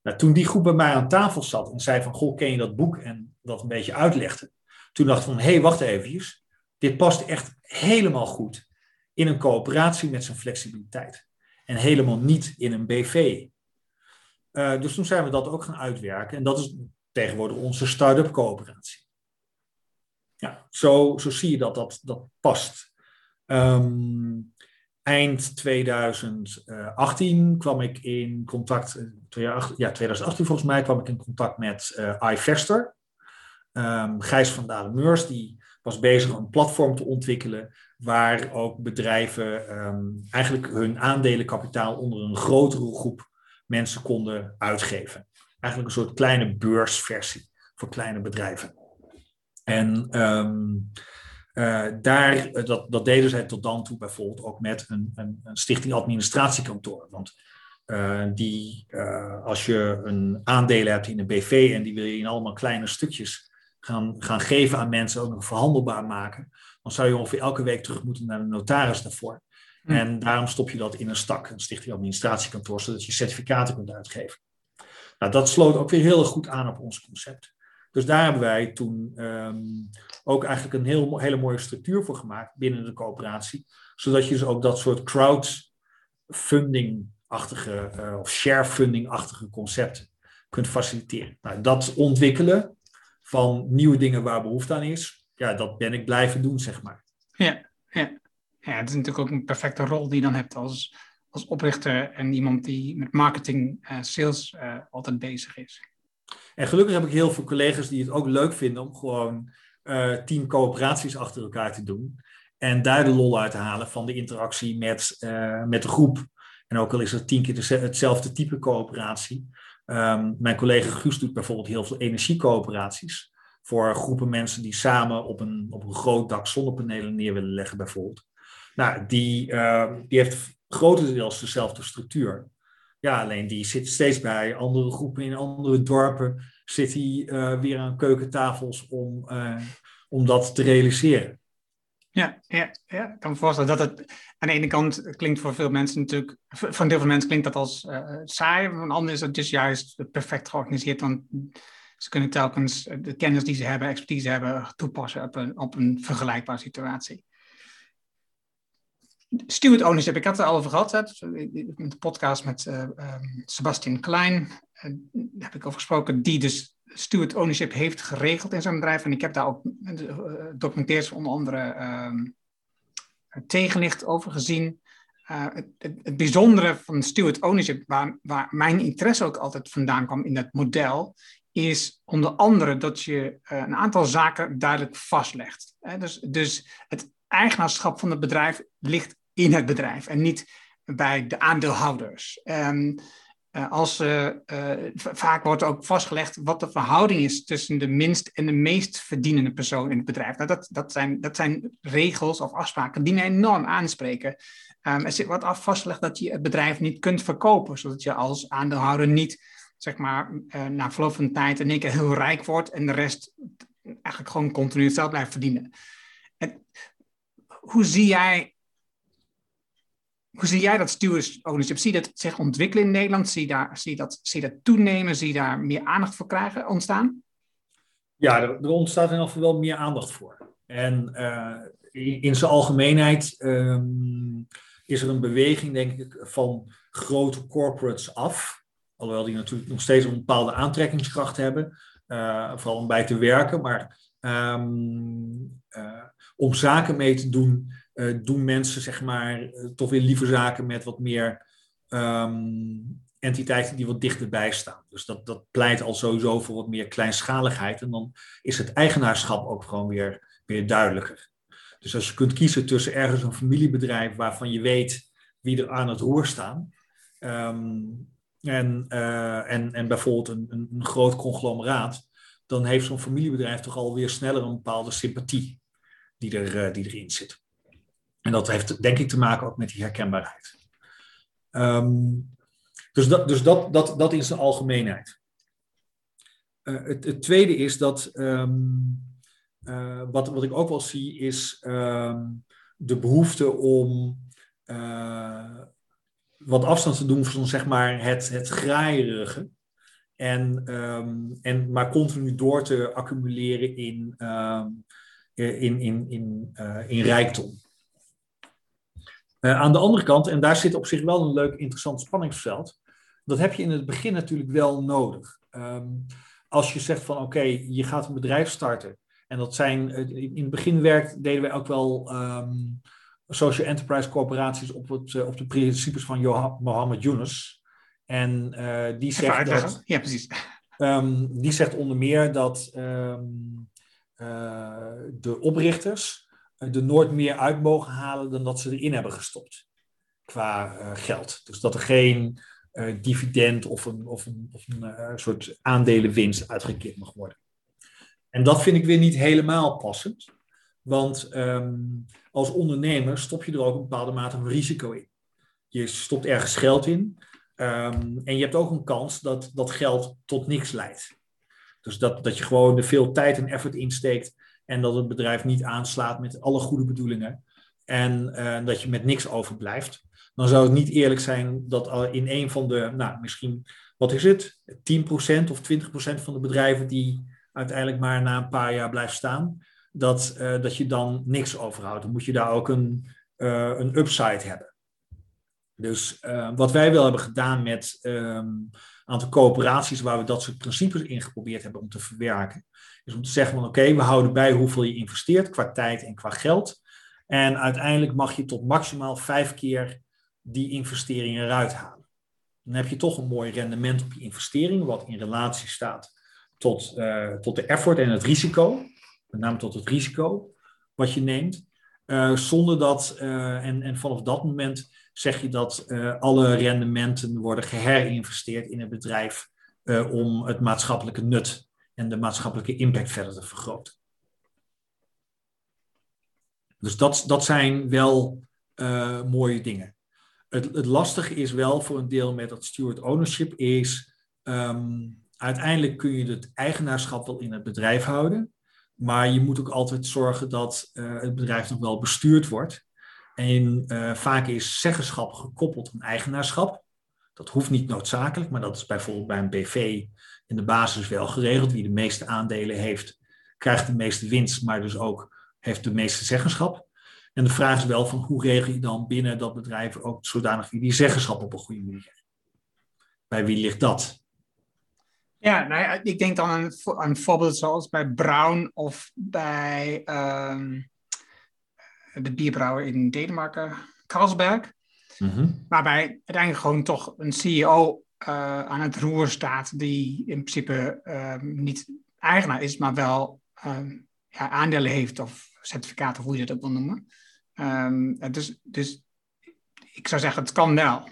Nou, toen die groep bij mij aan tafel zat en zei van, goh, ken je dat boek? En dat een beetje uitlegde. Toen dacht ik van, hé, hey, wacht even. Dit past echt helemaal goed in een coöperatie met zijn flexibiliteit. En helemaal niet in een BV. Uh, dus toen zijn we dat ook gaan uitwerken. En dat is tegenwoordig onze start-up coöperatie. Ja, zo, zo zie je dat dat, dat past. Um, eind 2018 kwam ik in contact, eh, ja, 2018 volgens mij, kwam ik in contact met uh, iVester. Um, Gijs van Dalen-Meurs, die was bezig een platform te ontwikkelen waar ook bedrijven um, eigenlijk hun aandelenkapitaal onder een grotere groep mensen konden uitgeven eigenlijk een soort kleine beursversie voor kleine bedrijven. En um, uh, daar, eh, dat, dat deden zij tot dan toe bijvoorbeeld ook met een, een, een stichting administratiekantoor. Want uh, die, als je een aandelen hebt in een BV en die wil je in allemaal kleine stukjes gaan, gaan geven aan mensen, ook nog verhandelbaar maken, dan zou je ongeveer elke week terug moeten naar de notaris daarvoor. Hm. En daarom stop je dat in een stak, een stichting administratiekantoor, zodat je certificaten kunt uitgeven. Nou, dat sloot ook weer heel goed aan op ons concept. Dus daar hebben wij toen um, ook eigenlijk een heel, hele mooie structuur voor gemaakt binnen de coöperatie. Zodat je dus ook dat soort crowdfunding-achtige uh, of sharefunding-achtige concepten kunt faciliteren. Nou, dat ontwikkelen van nieuwe dingen waar behoefte aan is, ja, dat ben ik blijven doen, zeg maar. Ja, ja. ja het is natuurlijk ook een perfecte rol die je dan hebt als als oprichter en iemand die met marketing, uh, sales uh, altijd bezig is. En gelukkig heb ik heel veel collega's die het ook leuk vinden om gewoon uh, tien coöperaties achter elkaar te doen. En daar de lol uit te halen van de interactie met, met de groep. En ook al is het tien keer hetzelfde type coöperatie. Um, mijn collega Guus doet bijvoorbeeld heel veel energiecoöperaties. Voor groepen mensen die samen op een, op een groot dak zonnepanelen neer willen leggen, bijvoorbeeld. Nou, die, die heeft grotendeels dezelfde structuur. Ja, alleen die zit steeds bij andere groepen in andere dorpen. Zit hij uh, weer aan keukentafels om, uh, om dat te realiseren. Ja, ja, ja, ik kan me voorstellen dat het aan de ene kant klinkt voor veel mensen natuurlijk, voor een deel van mensen klinkt dat als uh, saai, voor een ander is het dus juist perfect georganiseerd, want ze kunnen telkens de kennis die ze hebben, expertise hebben, toepassen op een, op een vergelijkbare situatie. steward ownership, ik had het al over gehad. Hè, dus, met de podcast met um, Sebastian Klein. Uh, heb ik over gesproken, die dus steward ownership heeft geregeld in zijn bedrijf. En ik heb daar ook uh, documentaires onder andere um, tegenlicht over gezien. Het, het, bijzondere van steward ownership, waar, waar mijn interesse ook altijd vandaan kwam in dat model, is onder andere dat je een aantal zaken duidelijk vastlegt. Dus, dus het eigenaarschap van het bedrijf ligt in het bedrijf en niet bij de aandeelhouders. Um, uh, als, uh, uh, vaak wordt ook vastgelegd wat de verhouding is tussen de minst en de meest verdienende persoon in het bedrijf. Nou, dat, dat, zijn, dat zijn regels of afspraken die mij enorm aanspreken. Um, er zit wat af vastgelegd dat je het bedrijf niet kunt verkopen, zodat je als aandeelhouder niet, zeg maar, na verloop van tijd in één keer heel rijk wordt en de rest eigenlijk gewoon continu hetzelfde blijft verdienen. En hoe zie jij hoe zie jij dat steward ownership? Zie je dat zich ontwikkelen in Nederland? Zie je, daar, zie je, dat, zie dat toenemen? Zie je daar meer aandacht voor krijgen, ontstaan? Ja, er, ontstaat in ieder geval wel meer aandacht voor. En uh, in, zijn algemeenheid um, is er een beweging, denk ik, van grote corporates af. Alhoewel die natuurlijk nog steeds een bepaalde aantrekkingskracht hebben. Uh, vooral om bij te werken. Maar um, uh, om zaken mee te doen doen mensen zeg maar uh, toch weer liever zaken met wat meer um, entiteiten die wat dichterbij staan. Dus dat, dat pleit al sowieso voor wat meer kleinschaligheid. En dan is het eigenaarschap ook gewoon weer, weer duidelijker. Dus als je kunt kiezen tussen ergens een familiebedrijf waarvan je weet wie er aan het roer staan. Um, en, uh, en, en bijvoorbeeld een, een, een groot conglomeraat, dan heeft zo'n familiebedrijf toch alweer sneller een bepaalde sympathie die, er, die erin zit. En dat heeft denk ik te maken ook met die herkenbaarheid. Um, dus dat, dus dat, dat, dat in zijn algemeenheid. Uh, het, het, tweede is dat, um, uh, wat, wat ik ook wel zie, is um, de behoefte om uh, wat afstand te doen van zeg maar, het, het graaierige. En, en maar continu door te accumuleren in, in, in, in, in rijkdom. Uh, aan de andere kant, en daar zit op zich wel een leuk, interessant spanningsveld, dat heb je in het begin natuurlijk wel nodig. Um, als je zegt van oké, okay, je gaat een bedrijf starten. En dat zijn, in het begin werkt, deden wij ook wel um, social enterprise corporaties op, het, uh, op de principes van Mohammed Yunus. En uh, die zegt dat, ja, precies. Um, die zegt onder meer dat de oprichters er nooit meer uit mogen halen dan dat ze erin hebben gestopt qua uh, geld. Dus dat er geen uh, dividend of een, of of een soort aandelenwinst uitgekeerd mag worden. En dat vind ik weer niet helemaal passend, want um, als ondernemer stop je er ook een bepaalde mate van risico in. Je stopt ergens geld in um, en je hebt ook een kans dat dat geld tot niks leidt. Dus dat, dat je gewoon er veel tijd en effort insteekt en dat het bedrijf niet aanslaat met alle goede bedoelingen. En uh, dat je met niks overblijft. Dan zou het niet eerlijk zijn dat in een van de, nou misschien, wat is het? 10% of 20% van de bedrijven die uiteindelijk maar na een paar jaar blijft staan, dat, uh, dat je dan niks overhoudt. Dan moet je daar ook een, uh, een upside hebben. Dus wat wij wel hebben gedaan met um, aantal coöperaties waar we dat soort principes in geprobeerd hebben om te verwerken, is om te zeggen van oké, we houden bij hoeveel je investeert qua tijd en qua geld. En uiteindelijk mag je tot maximaal vijf keer die investeringen eruit halen. Dan heb je toch een mooi rendement op je investering, wat in relatie staat tot, uh, tot de effort en het risico. Met name tot het risico wat je neemt. Uh, zonder dat, uh, en, en vanaf dat moment zeg je dat alle rendementen worden geherinvesteerd in het bedrijf om het maatschappelijke nut en de maatschappelijke impact verder te vergroten. Dus dat, dat zijn wel uh, mooie dingen. Het, het, lastige is wel voor een deel met dat steward ownership is, um, uiteindelijk kun je het eigenaarschap wel in het bedrijf houden, maar je moet ook altijd zorgen dat uh, het bedrijf nog wel bestuurd wordt. En uh, vaak is zeggenschap gekoppeld aan eigenaarschap. Dat hoeft niet noodzakelijk, maar dat is bijvoorbeeld bij een BV in de basis wel geregeld. Wie de meeste aandelen heeft, krijgt de meeste winst, maar dus ook heeft de meeste zeggenschap. En de vraag is wel van hoe regel je dan binnen dat bedrijf ook zodanig die zeggenschap op een goede manier? Bij wie ligt dat? Ja, nou ja, ik denk dan aan een voorbeeld zoals bij Brown of bij um, de bierbrouwer in Denemarken, Carlsberg. Mm Waarbij uiteindelijk gewoon toch een CEO uh, aan het roer staat die in principe um, niet eigenaar is, maar wel um, ja, aandelen heeft of certificaten, of hoe je dat ook wil noemen. dus, dus ik zou zeggen, het kan wel.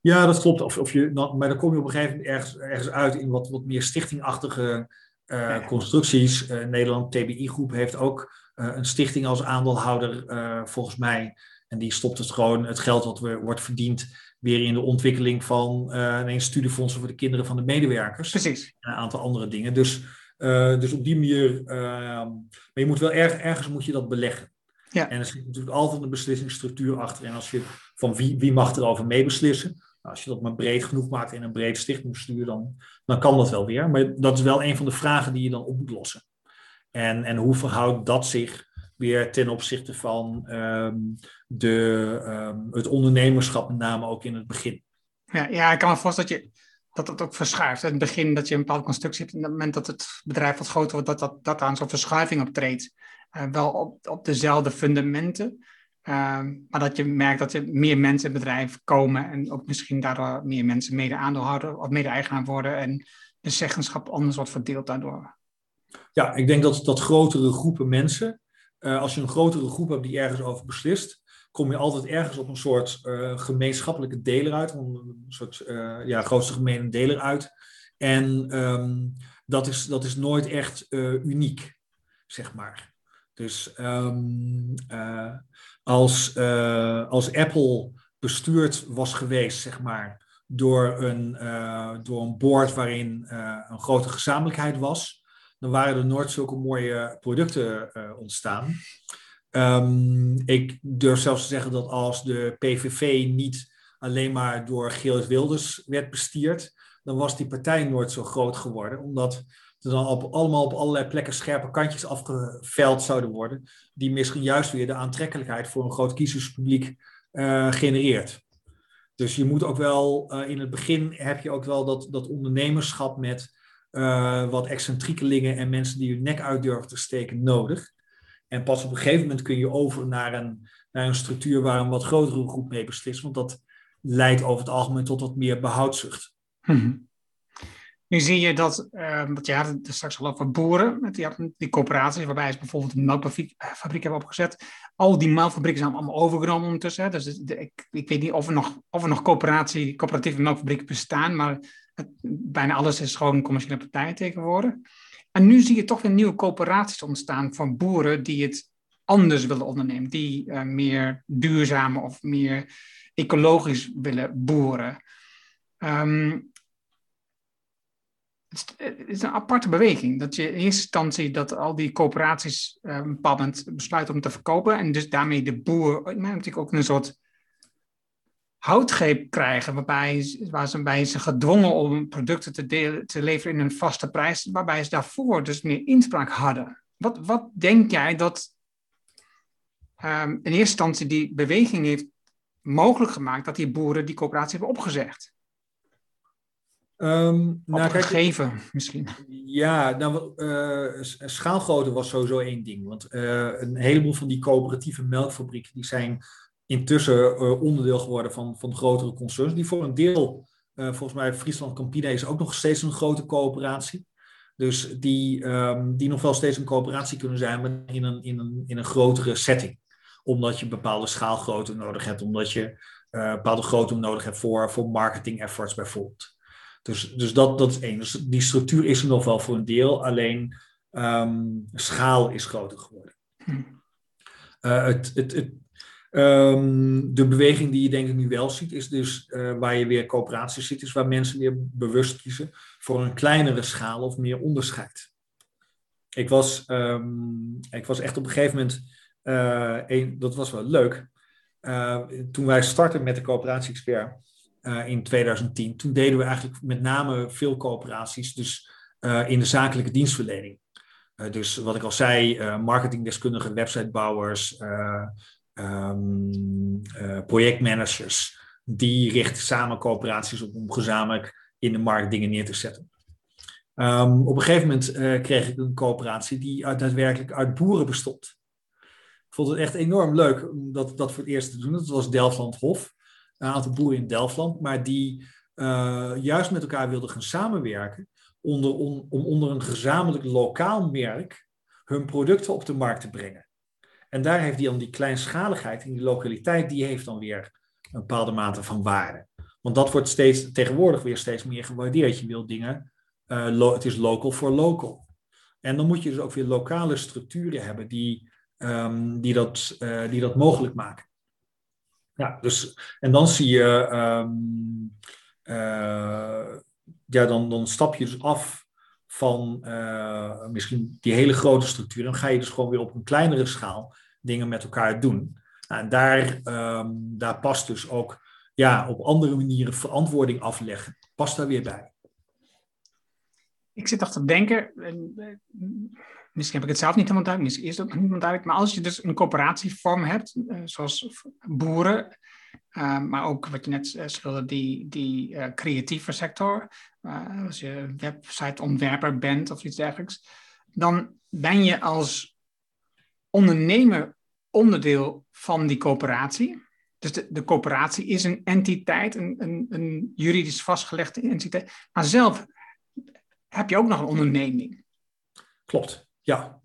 Ja, dat klopt. Of, of je, maar dan kom je op een gegeven moment ergens, ergens uit in wat, wat meer stichtingachtige uh, constructies. Uh, Nederland TBI Groep heeft ook een stichting als aandeelhouder, volgens mij. En die stopt het gewoon, het geld wat weer wordt verdiend, weer in de ontwikkeling van ineens studiefondsen voor de kinderen van de medewerkers. Precies. En een aantal andere dingen. Dus, dus op die manier, ehm, maar je moet wel erg, ergens moet je dat beleggen. Ja. En er zit natuurlijk altijd een beslissingsstructuur achter. En als je van wie, wie mag erover meebeslissen, als je dat maar breed genoeg maakt in een breed stichtingsbestuur, dan, dan kan dat wel weer. Maar dat is wel een van de vragen die je dan op moet lossen. En, en hoe verhoudt dat zich weer ten opzichte van um, de, um, het ondernemerschap, met name ook in het begin? Ja, ja ik kan me voorstellen dat je dat het ook verschuift. In het begin dat je een bepaalde constructie hebt, en op het moment dat het bedrijf wat groter wordt, dat, dat, dat aan zo'n verschuiving optreedt. Uh, wel op, op dezelfde fundamenten. Ehm, maar dat je merkt dat er meer mensen in het bedrijf komen en ook misschien daardoor meer mensen mede-aandeelhouder of mede-eigenaar worden en de zeggenschap anders wordt verdeeld daardoor. Ja, ik denk dat, dat grotere groepen mensen, uh, als je een grotere groep hebt die ergens over beslist, kom je altijd ergens op een soort uh, gemeenschappelijke deler uit, een soort uh, ja, grootste gemene deler uit. En um, dat, is, dat is nooit echt uniek, zeg maar. Dus um, als, als Apple bestuurd was geweest, zeg maar, door een, door een board waarin een grote gezamenlijkheid was, dan waren er nooit zulke mooie producten ontstaan. Um, ik durf zelfs te zeggen dat als de PVV niet alleen maar door Geert Wilders werd bestierd, dan was die partij nooit zo groot geworden, omdat er dan op, allemaal op allerlei plekken scherpe kantjes afgeveld zouden worden, die misschien juist weer de aantrekkelijkheid voor een groot kiezerspubliek uh, genereert. Dus je moet ook wel, in het begin heb je ook wel dat, dat ondernemerschap met uh, wat excentriekelingen en mensen die hun nek uit durven te steken nodig. En pas op een gegeven moment kun je over naar een, naar een structuur waar een wat grotere groep mee beslist, want dat leidt over het algemeen tot wat meer behoudzucht. Hmm. Nu zie je dat, uh, want je had het straks al over boeren, die, die coöperaties, waarbij ze bijvoorbeeld een melkfabriek eh, hebben opgezet. Al die melkfabrieken zijn allemaal overgenomen ondertussen. Hè. Dus ik, ik, weet niet of er nog, of er nog coöperatie, coöperatieve melkfabrieken bestaan, maar bijna alles is gewoon commerciële partijen tegenwoordig. En nu zie je toch weer nieuwe coöperaties ontstaan van boeren die het anders willen ondernemen, die uh, meer duurzaam of meer ecologisch willen boeren. Um, het is een aparte beweging. Dat je in eerste instantie dat al die coöperaties uh, een bepaald moment besluiten om te verkopen. En dus daarmee de boer natuurlijk ook een soort houtgreep krijgen. Waarbij, waar ze, bij ze gedwongen om producten te, delen, te leveren in een vaste prijs. Waarbij ze daarvoor dus meer inspraak hadden. Wat, wat denk jij dat um, in eerste instantie die beweging heeft mogelijk gemaakt dat die boeren die coöperatie hebben opgezegd? Um, nou, gegeven misschien. Ja, nou, uh, schaalgrootte was sowieso één ding. Want uh, een heleboel van die coöperatieve melkfabrieken die zijn intussen uh, onderdeel geworden van, van grotere concerns. Die voor een deel, volgens mij Friesland Campina is ook nog steeds een grote coöperatie. Dus die, um, die nog wel steeds een coöperatie kunnen zijn, maar in een, in een, in een grotere setting. Omdat je bepaalde schaalgrootte nodig hebt, omdat je bepaalde grootte nodig hebt voor, voor marketing efforts bijvoorbeeld. Dus, dus dat, dat is één. Dus die structuur is er nog wel voor een deel, alleen um, schaal is groter geworden. Uh, het, het, het, um, de beweging die je denk ik nu wel ziet, is dus uh, waar je weer coöperaties ziet, is waar mensen weer bewust kiezen voor een kleinere schaal of meer onderscheid. Ik was, um, ik was echt op een gegeven moment, uh, een, dat was wel leuk, toen wij startten met de coöperatie-expert, uh, in 2010. Toen deden we eigenlijk met name veel coöperaties, dus uh, in de zakelijke dienstverlening. dus wat ik al zei, marketingdeskundigen, websitebouwers, um, projectmanagers, die richten samen coöperaties op om gezamenlijk in de markt dingen neer te zetten. Um, op een gegeven moment uh, kreeg ik een coöperatie die daadwerkelijk uit boeren bestond. Ik vond het echt enorm leuk om dat, dat voor het eerst te doen. Dat was Delftland Hof, een aantal boeren in Delftland, maar die uh, juist met elkaar wilden gaan samenwerken onder, om onder een gezamenlijk lokaal merk hun producten op de markt te brengen. En daar heeft die dan die kleinschaligheid in die lokaliteit, die heeft dan weer een bepaalde mate van waarde. Want dat wordt steeds, tegenwoordig weer steeds meer gewaardeerd. Je wil dingen, uh, het is local for local. En dan moet je dus ook weer lokale structuren hebben die, um, die, dat, uh, die dat mogelijk maken. Ja, dus, en dan zie je, um, uh, ja, dan, dan stap je dus af van misschien die hele grote structuur. Dan ga je dus gewoon weer op een kleinere schaal dingen met elkaar doen. Nou, en daar, um, daar past dus ook ja, op andere manieren verantwoording afleggen. Past daar weer bij. Ik zit achter te denken, misschien heb ik het zelf niet helemaal duidelijk, misschien is het ook niet helemaal duidelijk, maar als je dus een coöperatievorm hebt, uh, zoals boeren, uh, maar ook wat je net schilderde, die, die creatieve sector, als je websiteontwerper bent of iets dergelijks, dan ben je als ondernemer onderdeel van die coöperatie. Dus de, de coöperatie is een entiteit, een, een, een juridisch vastgelegde entiteit. Maar zelf heb je ook nog een onderneming. Klopt, ja.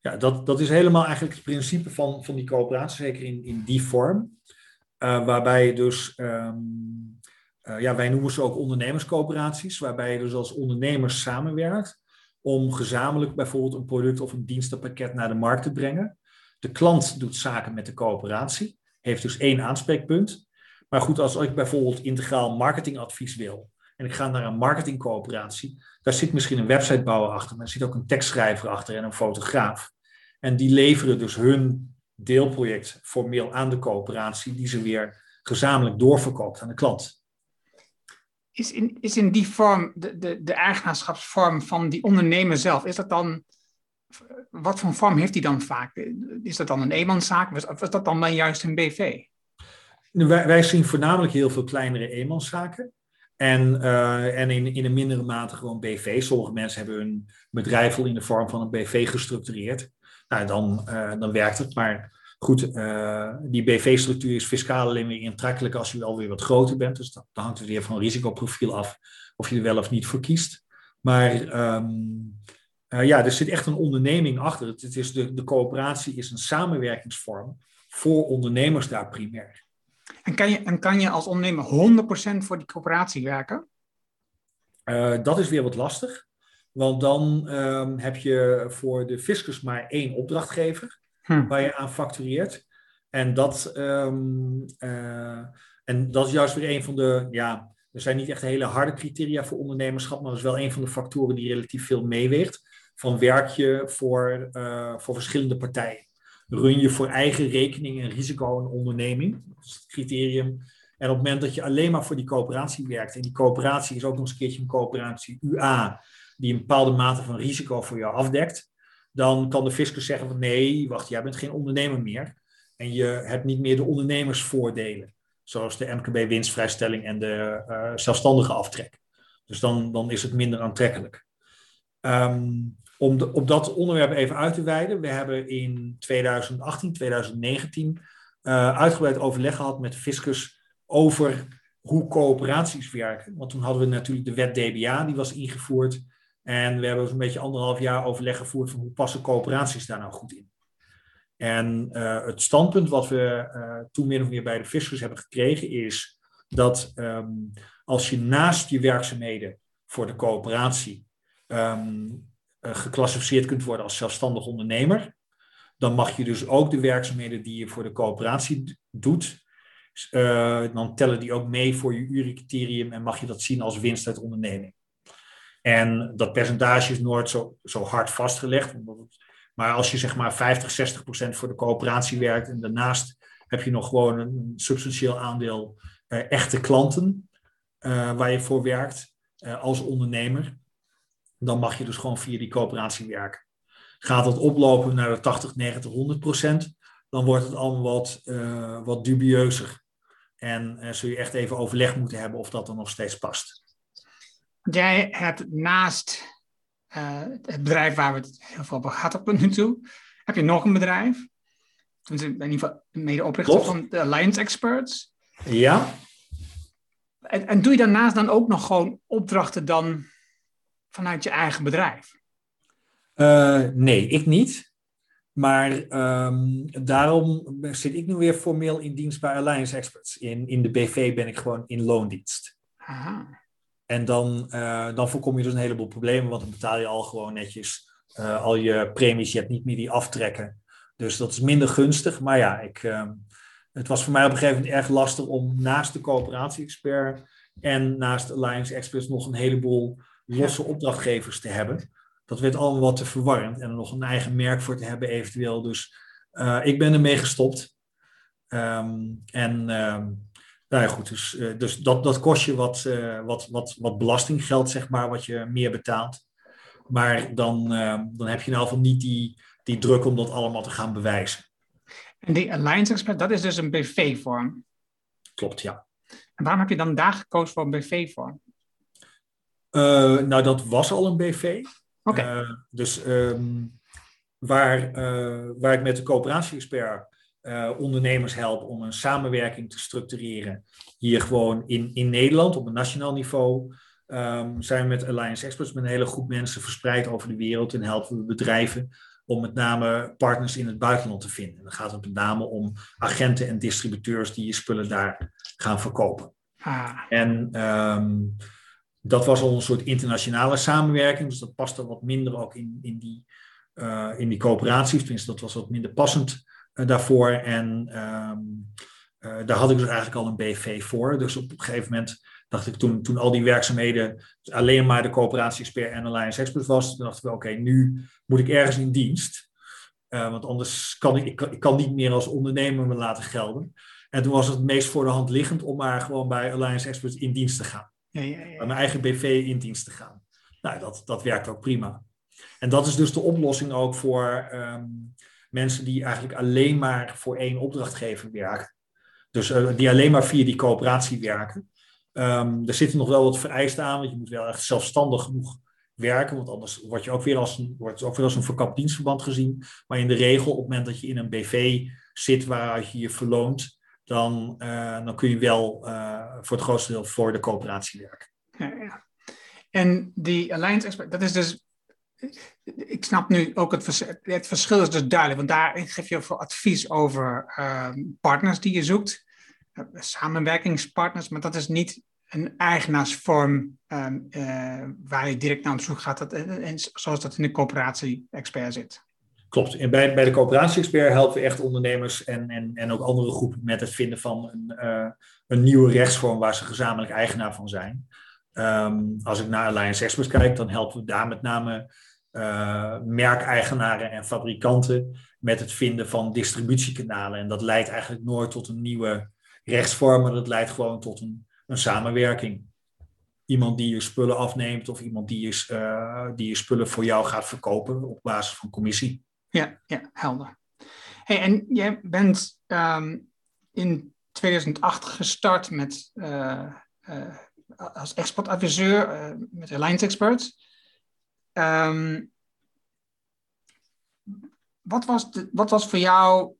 Ja, dat, dat is helemaal eigenlijk het principe van, van die coöperatie, zeker in, in die vorm. Uh, waarbij je dus, um, uh, ja, wij noemen ze ook ondernemerscoöperaties, waarbij je dus als ondernemers samenwerkt om gezamenlijk bijvoorbeeld een product of een dienstenpakket naar de markt te brengen. De klant doet zaken met de coöperatie, heeft dus één aanspreekpunt. Maar goed, als ik bijvoorbeeld integraal marketingadvies wil en ik ga naar een marketingcoöperatie, daar zit misschien een websitebouwer achter, maar er zit ook een tekstschrijver achter en een fotograaf. En die leveren dus hun deelproject formeel aan de coöperatie, die ze weer gezamenlijk doorverkoopt aan de klant. Is in, is in die vorm, de, de, de eigenaarschapsvorm van die ondernemer zelf, is dat dan wat voor vorm heeft die dan vaak? Is dat dan een eenmanszaak of is dat dan maar juist een BV? Wij, zien voornamelijk heel veel kleinere eenmanszaken. En, uh, en in, in een mindere mate gewoon BV. Sommige mensen hebben hun bedrijf al in de vorm van een BV gestructureerd. Nou, dan, uh, dan werkt het. Maar goed, uh, die BV-structuur is fiscaal alleen weer intrekkelijk als je alweer wat groter bent. Dus dat, dan hangt het weer van risicoprofiel af of je er wel of niet voor kiest. Maar um, uh, ja, er zit echt een onderneming achter. Het, het is de, de coöperatie is een samenwerkingsvorm voor ondernemers daar primair. En kan je, en kan je als ondernemer 100% voor die coöperatie werken? Uh, dat is weer wat lastig. Want dan um, heb je voor de fiscus maar één opdrachtgever hm. waar je aan factureert. En dat, um, uh, en dat is juist weer een van de, ja, er zijn niet echt hele harde criteria voor ondernemerschap, maar dat is wel een van de factoren die relatief veel meeweegt van werk je voor, uh, voor verschillende partijen. Run je voor eigen rekening en risico een onderneming. Dat is het criterium. En op het moment dat je alleen maar voor die coöperatie werkt, en die coöperatie is ook nog eens een keertje een coöperatie UA, die een bepaalde mate van risico voor jou afdekt, dan kan de fiscus zeggen van nee, wacht, jij bent geen ondernemer meer. En je hebt niet meer de ondernemersvoordelen, zoals de MKB winstvrijstelling en de uh, zelfstandige aftrek. Dus dan, dan is het minder aantrekkelijk. Um, om op dat onderwerp even uit te wijden. We hebben in 2018, 2019 uh, uitgebreid overleg gehad met de fiscus over hoe coöperaties werken. Want toen hadden we natuurlijk de wet DBA, die was ingevoerd. En we hebben zo'n beetje anderhalf jaar overleg gevoerd van hoe passen coöperaties daar nou goed in. En uh, het standpunt wat we uh, toen min of meer bij de fiscus hebben gekregen is dat um, als je naast je werkzaamheden voor de coöperatie um, uh, geclassificeerd kunt worden als zelfstandig ondernemer. Dan mag je dus ook de werkzaamheden die je voor de coöperatie doet, dan tellen die ook mee voor je URI-criterium en mag je dat zien als winst uit onderneming. En dat percentage is nooit zo, zo hard vastgelegd. maar als je zeg maar 50, 60 procent voor de coöperatie werkt en daarnaast heb je nog gewoon een, substantieel aandeel uh, echte klanten uh, waar je voor werkt uh, als ondernemer, dan mag je dus gewoon via die coöperatie werken. Gaat het oplopen naar de 80, 90, 100 procent, dan wordt het allemaal wat, wat dubieuzer. En zul je echt even overleg moeten hebben of dat dan nog steeds past. Jij hebt naast het bedrijf waar we het heel veel over gehad op nu toe, heb je nog een bedrijf. In ieder geval medeoprichter van de Alliance Experts. Ja. En, en doe je daarnaast dan ook nog gewoon opdrachten dan vanuit je eigen bedrijf? Uh, nee, ik niet. Maar um, daarom zit ik nu weer formeel in dienst bij Alliance Experts. In, in de BV ben ik gewoon in loondienst. Aha. En dan, uh, dan voorkom je dus een heleboel problemen, want dan betaal je al gewoon netjes uh, al je premies. Je hebt niet meer die aftrekken. Dus dat is minder gunstig. Maar ja, ik, uh, het was voor mij op een gegeven moment erg lastig om naast de coöperatie-expert en naast Alliance Experts nog een heleboel losse opdrachtgevers te hebben. Dat werd allemaal wat te verwarrend en er nog een eigen merk voor te hebben eventueel. Dus uh, ik ben ermee gestopt. Um, en um, nou ja, goed, dus, uh, dus dat, dat kost je wat, uh, wat, wat, wat belastinggeld, zeg maar, wat je meer betaalt. Maar dan, dan heb je in ieder geval niet die, die druk om dat allemaal te gaan bewijzen. En die Alliance Expert, dat is dus een BV-vorm? Klopt, ja. En waarom heb je dan daar gekozen voor een BV-vorm? Uh, nou, dat was al een BV. Oké. Okay. Uh, dus um, waar, uh, waar ik met de coöperatie-expert ondernemers help om een samenwerking te structureren, hier gewoon in, in Nederland op een nationaal niveau, um, zijn we met Alliance Experts met een hele groep mensen verspreid over de wereld en helpen we bedrijven om met name partners in het buitenland te vinden. Dan gaat het met name om agenten en distributeurs die je spullen daar gaan verkopen. Ah. En um, dat was al een soort internationale samenwerking, dus dat paste wat minder ook in, in, die, uh, in die coöperaties. Tenminste, dat was wat minder passend daarvoor. En um, uh, daar had ik dus eigenlijk al een BV voor. Dus op een gegeven moment dacht ik toen, toen al die werkzaamheden alleen maar de coöperatie-expert en Alliance Expert was, toen dachten we, oké, okay, nu moet ik ergens in dienst. Uh, want anders kan ik, ik kan, ik, kan, niet meer als ondernemer me laten gelden. En toen was het meest voor de hand liggend om maar gewoon bij Alliance Experts in dienst te gaan. Ja, ja, ja. Bij mijn eigen BV in dienst te gaan. Nou, dat, dat werkt ook prima. En dat is dus de oplossing ook voor um, mensen die eigenlijk alleen maar voor één opdrachtgever werken. Dus uh, die alleen maar via die coöperatie werken. Um, er zitten nog wel wat vereisten aan, want je moet wel echt zelfstandig genoeg werken, want anders word je ook weer als een, wordt ook weer als een verkapt dienstverband gezien. Maar in de regel, op het moment dat je in een BV zit waaruit je je verloont, dan, uh, dan kun je wel uh, voor het grootste deel voor de coöperatie werken. Ja. En die Alliance Expert, dat is dus. Ik snap nu ook het verschil. Het verschil is dus duidelijk, want daarin geef je veel advies over uh, partners die je zoekt samenwerkingspartners, maar dat is niet een eigenaarsvorm um, uh, waar je direct naar op zoek gaat, dat, en, zoals dat in de coöperatie-expert zit. Klopt. Bij, de coöperatie-expert helpen we echt ondernemers en, en, en ook andere groepen met het vinden van een, een nieuwe rechtsvorm waar ze gezamenlijk eigenaar van zijn. Um, als ik naar Alliance Experts kijk, dan helpen we daar met name uh, merkeigenaren en fabrikanten met het vinden van distributiekanalen. En dat leidt eigenlijk nooit tot een nieuwe rechtsvormen, dat leidt gewoon tot een, een samenwerking. Iemand die je spullen afneemt of iemand die je, uh, die je spullen voor jou gaat verkopen op basis van commissie. Ja, ja helder. Hey, en jij bent um, in 2008 gestart met, uh, als exportadviseur met Alliance Experts. Um, wat, was de, wat was voor jou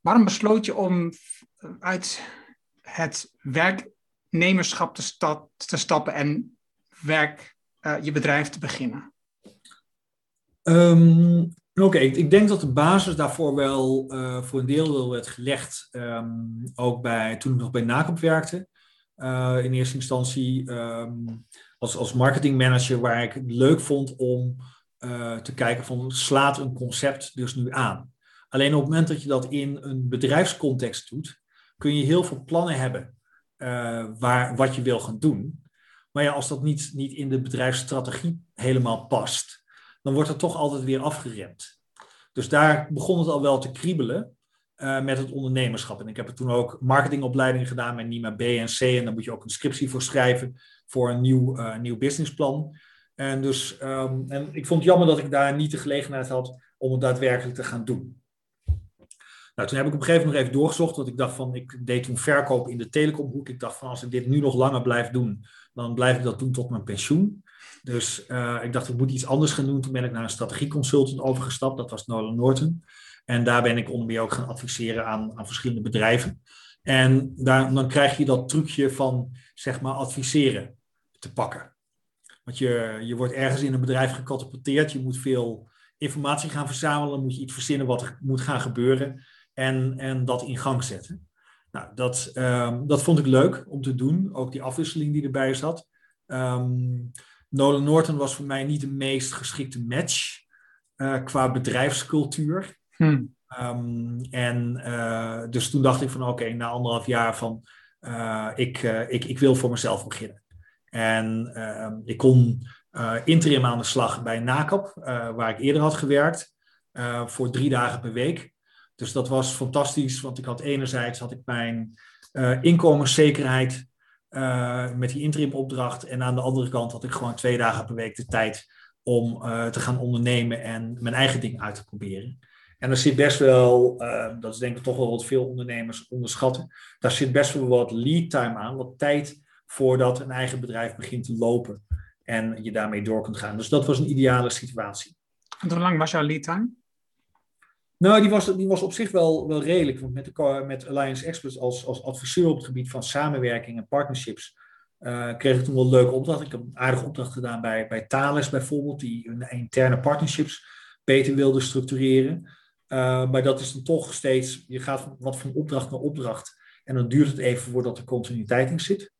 Waarom besloot je om uit het werknemerschap te, sta te stappen en werk, uh, je bedrijf te beginnen? Um, Oké, ik, denk dat de basis daarvoor wel uh, voor een deel werd gelegd. Um, ook bij, toen ik nog bij NACOP werkte. Uh, in eerste instantie als, als marketingmanager, waar ik het leuk vond om te kijken van slaat een concept dus nu aan. Alleen op het moment dat je dat in een bedrijfscontext doet, kun je heel veel plannen hebben uh, waar, wat je wil gaan doen. Maar ja, als dat niet, niet in de bedrijfsstrategie helemaal past, dan wordt dat toch altijd weer afgeremd. Dus daar begon het al wel te kriebelen uh, met het ondernemerschap. En ik heb er toen ook marketingopleiding gedaan met NIMA B en C. En daar moet je ook een scriptie voor schrijven voor een nieuw, uh, nieuw businessplan. En, dus, ehm, en ik vond het jammer dat ik daar niet de gelegenheid had om het daadwerkelijk te gaan doen. Nou, toen heb ik op een gegeven moment nog even doorgezocht, want ik dacht van, ik deed toen verkoop in de telecomhoek. Ik dacht van, als ik dit nu nog langer blijf doen, dan blijf ik dat doen tot mijn pensioen. Dus uh, ik dacht, ik moet iets anders gaan doen. Toen ben ik naar een strategieconsultant overgestapt, dat was Nolan Norton. En daar ben ik onder meer ook gaan adviseren aan, aan verschillende bedrijven. En daar, dan krijg je dat trucje van, zeg maar, adviseren te pakken. Want je, je wordt ergens in een bedrijf gecatapulteerd, je moet veel informatie gaan verzamelen, moet je iets verzinnen wat er moet gaan gebeuren en, en dat in gang zetten. Nou, dat, um, dat vond ik leuk om te doen, ook die afwisseling die erbij zat. Um, Nolan Norton was voor mij niet de meest geschikte match uh, qua bedrijfscultuur. Hmm. Um, en uh, dus toen dacht ik van oké, okay, na anderhalf jaar van uh, ik, ik, ik wil voor mezelf beginnen. En ik kon interim aan de slag bij NACAP, waar ik eerder had gewerkt, voor drie dagen per week. Dus dat was fantastisch, want ik had enerzijds had ik mijn inkomenszekerheid met die interim opdracht. En aan de andere kant had ik gewoon twee dagen per week de tijd om te gaan ondernemen en mijn eigen ding uit te proberen. En er zit best wel, dat is denk ik toch wel wat veel ondernemers onderschatten, daar zit best wel wat lead time aan, wat tijd voordat een eigen bedrijf begint te lopen en je daarmee door kunt gaan. Dus dat was een ideale situatie. En hoe lang was jouw lead time? Nou, die was, die was op zich wel, wel redelijk. Want met, de, met Alliance Experts als, als adviseur op het gebied van samenwerking en partnerships uh, kreeg ik toen wel een leuke opdracht. Ik heb een aardige opdracht gedaan bij, bij Thales bijvoorbeeld, die hun interne partnerships beter wilde structureren. Uh, maar dat is dan toch steeds, je gaat wat van opdracht naar opdracht. En dan duurt het even voordat er continuïteit in zit.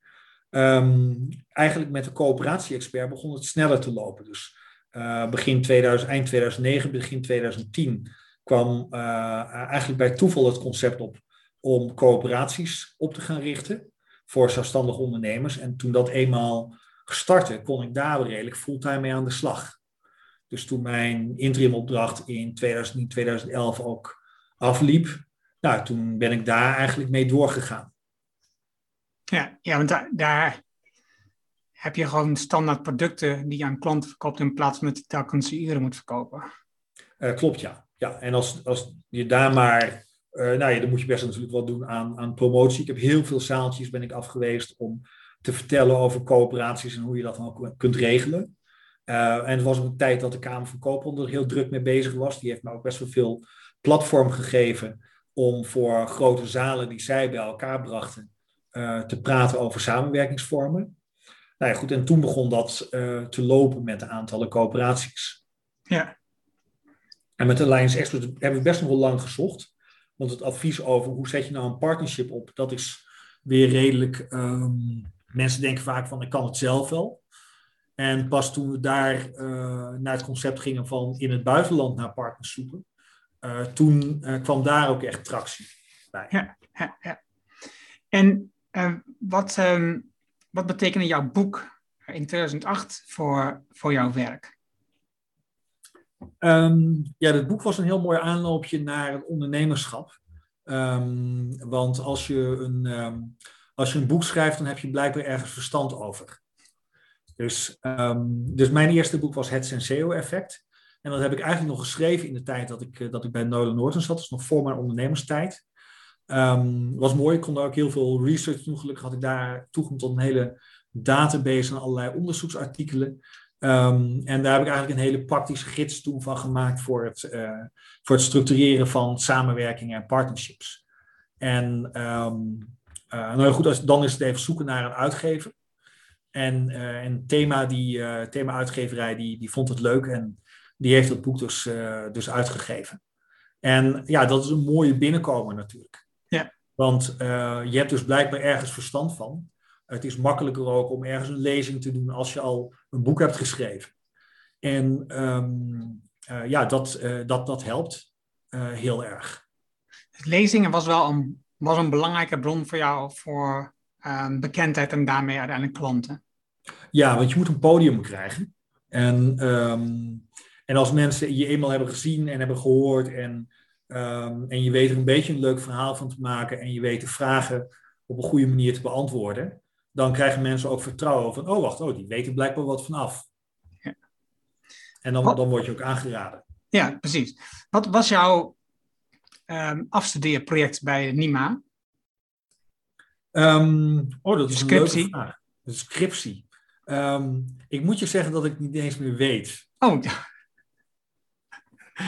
Um, eigenlijk met de coöperatie-expert begon het sneller te lopen. Dus uh, begin 2000, eind 2009, begin 2010 kwam uh, eigenlijk bij toeval het concept op om coöperaties op te gaan richten voor zelfstandige ondernemers. En toen dat eenmaal gestartte, kon ik daar redelijk fulltime mee aan de slag. Dus toen mijn interimopdracht in 2010, 2011 ook afliep, nou, toen ben ik daar eigenlijk mee doorgegaan. Ja, ja want daar, heb je gewoon standaard producten die je aan klanten verkoopt in plaats van dat je telkens iedereen moet verkopen. Uh, klopt, ja. Ja, en als, als je daar maar, uh, nou ja, dan moet je best natuurlijk wat doen aan, aan promotie. Ik heb heel veel zaaltjes ben ik afgeweest om te vertellen over coöperaties en hoe je dat dan kunt regelen. Uh, en het was een tijd dat de Kamer van Koophandel heel druk mee bezig was. Die heeft me ook best wel veel platform gegeven om voor grote zalen die zij bij elkaar brachten uh, te praten over samenwerkingsvormen. Nou ja, goed, en toen begon dat uh, te lopen met de aantallen coöperaties. Ja. En met Alliance Experts hebben we best nog wel lang gezocht. Want het advies over hoe zet je nou een partnership op, dat is weer redelijk. Um, mensen denken vaak van ik kan het zelf wel. En pas toen we daar uh, naar het concept gingen van in het buitenland naar partners zoeken, uh, toen uh, kwam daar ook echt tractie bij. Ja, ja, ja. En wat, um, wat betekende jouw boek in 2008 voor, voor jouw werk? Um, ja, het boek was een heel mooi aanloopje naar het ondernemerschap. Um, want als je, een, als je een boek schrijft, dan heb je blijkbaar ergens verstand over. Dus, dus mijn eerste boek was Het Senseo-effect. En dat heb ik eigenlijk nog geschreven in de tijd dat ik, eh, dat ik bij Nolan Norton zat. Dus nog voor mijn ondernemerstijd. Um, was mooi, ik kon daar ook heel veel research doen. Gelukkig had ik daar toegang tot een hele database en allerlei onderzoeksartikelen. Um, en daar heb ik eigenlijk een hele praktische gids toen van gemaakt voor het, uh, voor het structureren van samenwerkingen en partnerships. En um, uh, nou goed, als, dan is het even zoeken naar een uitgever. En uh, een thema, die, thema uitgeverij die, die vond het leuk en die heeft het boek dus, dus uitgegeven. En ja, dat is een mooie binnenkomen natuurlijk. Ja. Want je hebt dus blijkbaar ergens verstand van. Het is makkelijker ook om ergens een lezing te doen als je al een boek hebt geschreven. En um, uh, ja, dat, uh, dat, dat helpt heel erg. Lezingen was wel een, was een belangrijke bron voor jou voor um, bekendheid en daarmee uiteindelijk klanten. Ja, want je moet een podium krijgen. En, um, en als mensen je eenmaal hebben gezien en hebben gehoord en, en je weet er een beetje een leuk verhaal van te maken en je weet de vragen op een goede manier te beantwoorden, dan krijgen mensen ook vertrouwen van, oh wacht, oh, die weten blijkbaar wat vanaf. Ja. En dan, dan word je ook aangeraden. Ja, precies. Wat was jouw um, afstudeerproject bij NIMA? Um, oh, dat is scriptie. een leuke vraag. De scriptie. Um, ik moet je zeggen dat ik niet eens meer weet. Oh,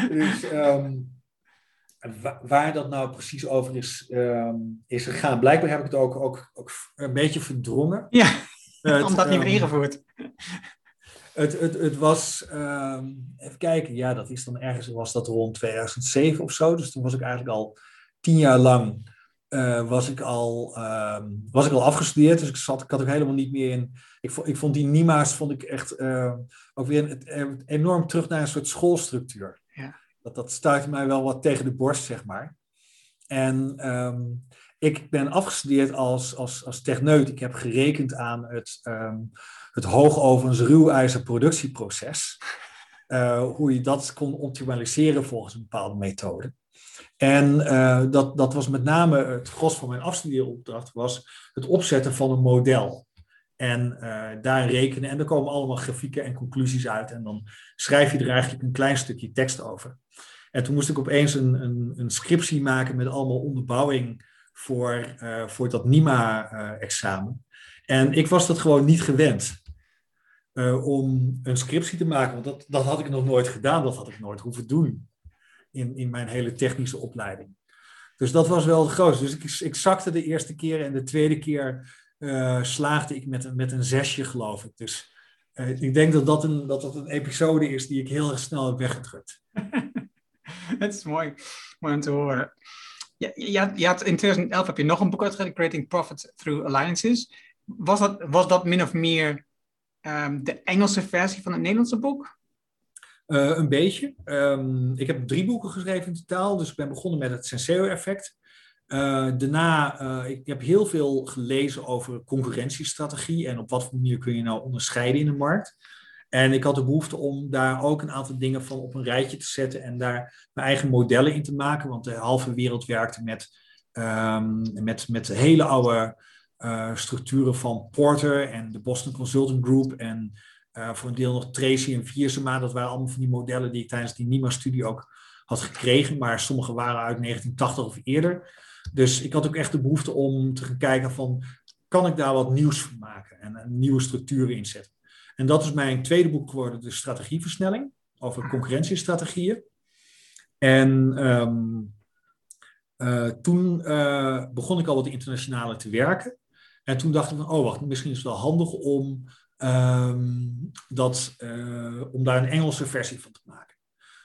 Dus waar dat nou precies over is, is gegaan. Blijkbaar heb ik het ook, ook, ook een beetje verdrongen. Ja, uh, omdat niet meer ingevoerd. Het, het, het was, um, even kijken, ja, dat is dan ergens, was dat rond 2007 of zo. Dus toen was ik eigenlijk al tien jaar lang, uh, was, ik al, um, was ik al afgestudeerd. Dus ik, zat, ik had ook helemaal niet meer in, ik vond, ik vond die NIMA's vond ik echt uh, ook weer het, enorm terug naar een soort schoolstructuur. Dat, dat stuitte mij wel wat tegen de borst, zeg maar. En um, ik ben afgestudeerd als, als, als techneut. Ik heb gerekend aan het het hoogovens ruwijzer productieproces. Uh, hoe je dat kon optimaliseren volgens een bepaalde methode. En uh, dat, dat was met name het gros van mijn afstudeeropdracht, was het opzetten van een model. En uh, daar rekenen. En er komen allemaal grafieken en conclusies uit. En dan schrijf je er eigenlijk een klein stukje tekst over. En toen moest ik opeens een, een, een scriptie maken met allemaal onderbouwing voor, voor dat NIMA-examen. en ik was dat gewoon niet gewend. Uh, om een scriptie te maken. Want dat, dat had ik nog nooit gedaan, dat had ik nooit hoeven doen in, in mijn hele technische opleiding. Dus dat was wel grootste. Dus ik, ik zakte de eerste keer en de tweede keer uh, slaagde ik met, met een zesje, geloof ik. Dus uh, ik denk dat dat, een, dat dat een episode is die ik heel erg snel heb weggedrukt. Het is mooi, mooi om te horen. Ja, je, had, je had, in 2011 heb je nog een boek uitgegeven, Creating Profit Through Alliances. Was dat, was dat min of meer um, de Engelse versie van het Nederlandse boek? Uh, een beetje. Um, ik heb drie boeken geschreven in totaal. Dus ik ben begonnen met het Senseo-effect. Uh, daarna, uh, ik heb heel veel gelezen over concurrentiestrategie en op wat voor manier kun je nou onderscheiden in de markt. En ik had de behoefte om daar ook een aantal dingen van op een rijtje te zetten en daar mijn eigen modellen in te maken. Want de halve wereld werkte met, um, met, met hele oude uh, structuren van Porter en de Boston Consulting Group en voor een deel nog Tracy en Viersema. Dat waren allemaal van die modellen die ik tijdens die NIMA-studie ook had gekregen, maar sommige waren uit 1980 of eerder. Dus ik had ook echt de behoefte om te gaan kijken van, kan ik daar wat nieuws van maken en, nieuwe structuren inzetten. En dat is mijn tweede boek geworden, de strategieversnelling, over concurrentiestrategieën. En um, uh, toen uh, begon ik al wat internationale te werken. En toen dacht ik van, oh wacht, misschien is het wel handig om, um, dat, uh, om daar een Engelse versie van te maken.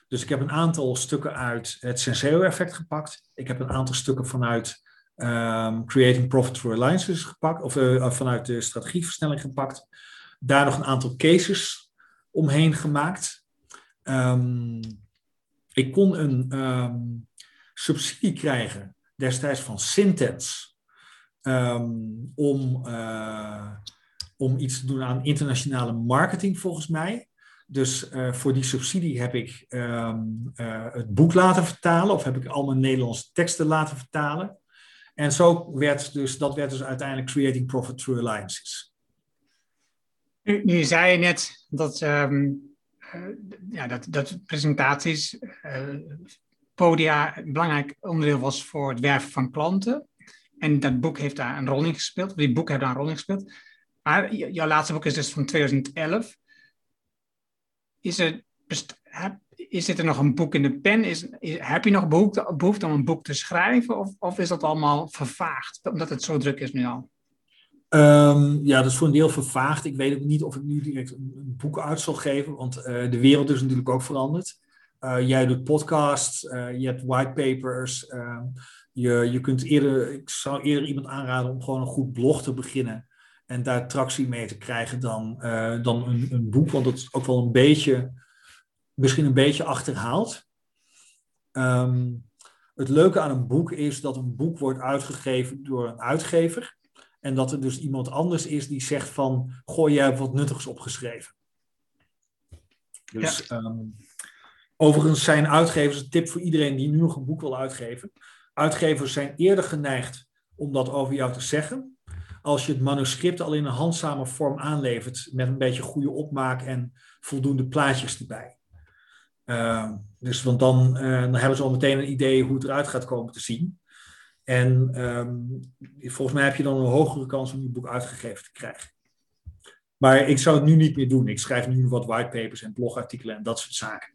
Dus ik heb een aantal stukken uit het Senseo-effect gepakt. Ik heb een aantal stukken vanuit um, Creating Profit for Alliances gepakt, of uh, vanuit de strategieversnelling gepakt. Daar nog een aantal cases omheen gemaakt. Um, ik kon een subsidie krijgen destijds van Sintens om, uh, om iets te doen aan internationale marketing, volgens mij. Dus uh, voor die subsidie heb ik um, uh, het boek laten vertalen, of heb ik al mijn Nederlandse teksten laten vertalen. En zo werd dus, dat werd dus uiteindelijk Creating Profit Through Alliances. Nu, nu zei je net dat, um, ja, dat, dat presentaties, podia een belangrijk onderdeel was voor het werven van klanten. En dat boek heeft daar een rol in gespeeld. Die boek heeft daar een rol in gespeeld. Maar jouw laatste boek is dus van 2011. Is er, is dit er nog een boek in de pen? Is, heb je nog behoefte, behoefte om een boek te schrijven? Of, of is dat allemaal vervaagd, omdat het zo druk is nu al? Um, ja, dat is voor een deel vervaagd. Ik weet ook niet of ik nu direct een, boek uit zal geven, want uh, de wereld is natuurlijk ook veranderd. Uh, jij doet podcasts, uh, je hebt whitepapers. Uh, je, je kunt eerder, ik zou eerder iemand aanraden om gewoon een goed blog te beginnen en daar tractie mee te krijgen dan, uh, dan een, een, boek, want dat is ook wel een beetje, misschien een beetje achterhaald. Um, het leuke aan een boek is dat een boek wordt uitgegeven door een uitgever en dat er dus iemand anders is die zegt van, gooi jij hebt wat nuttigs opgeschreven. Dus ja. um, overigens zijn uitgevers een tip voor iedereen die nu nog een boek wil uitgeven Uitgevers zijn eerder geneigd om dat over jou te zeggen. Als je het manuscript al in een handzame vorm aanlevert met een beetje goede opmaak en voldoende plaatjes erbij. Uh, dus want dan, dan hebben ze al meteen een idee hoe het eruit gaat komen te zien. En um, volgens mij heb je dan een hogere kans om je boek uitgegeven te krijgen. Maar ik zou het nu niet meer doen. Ik schrijf nu wat whitepapers en blogartikelen en dat soort zaken.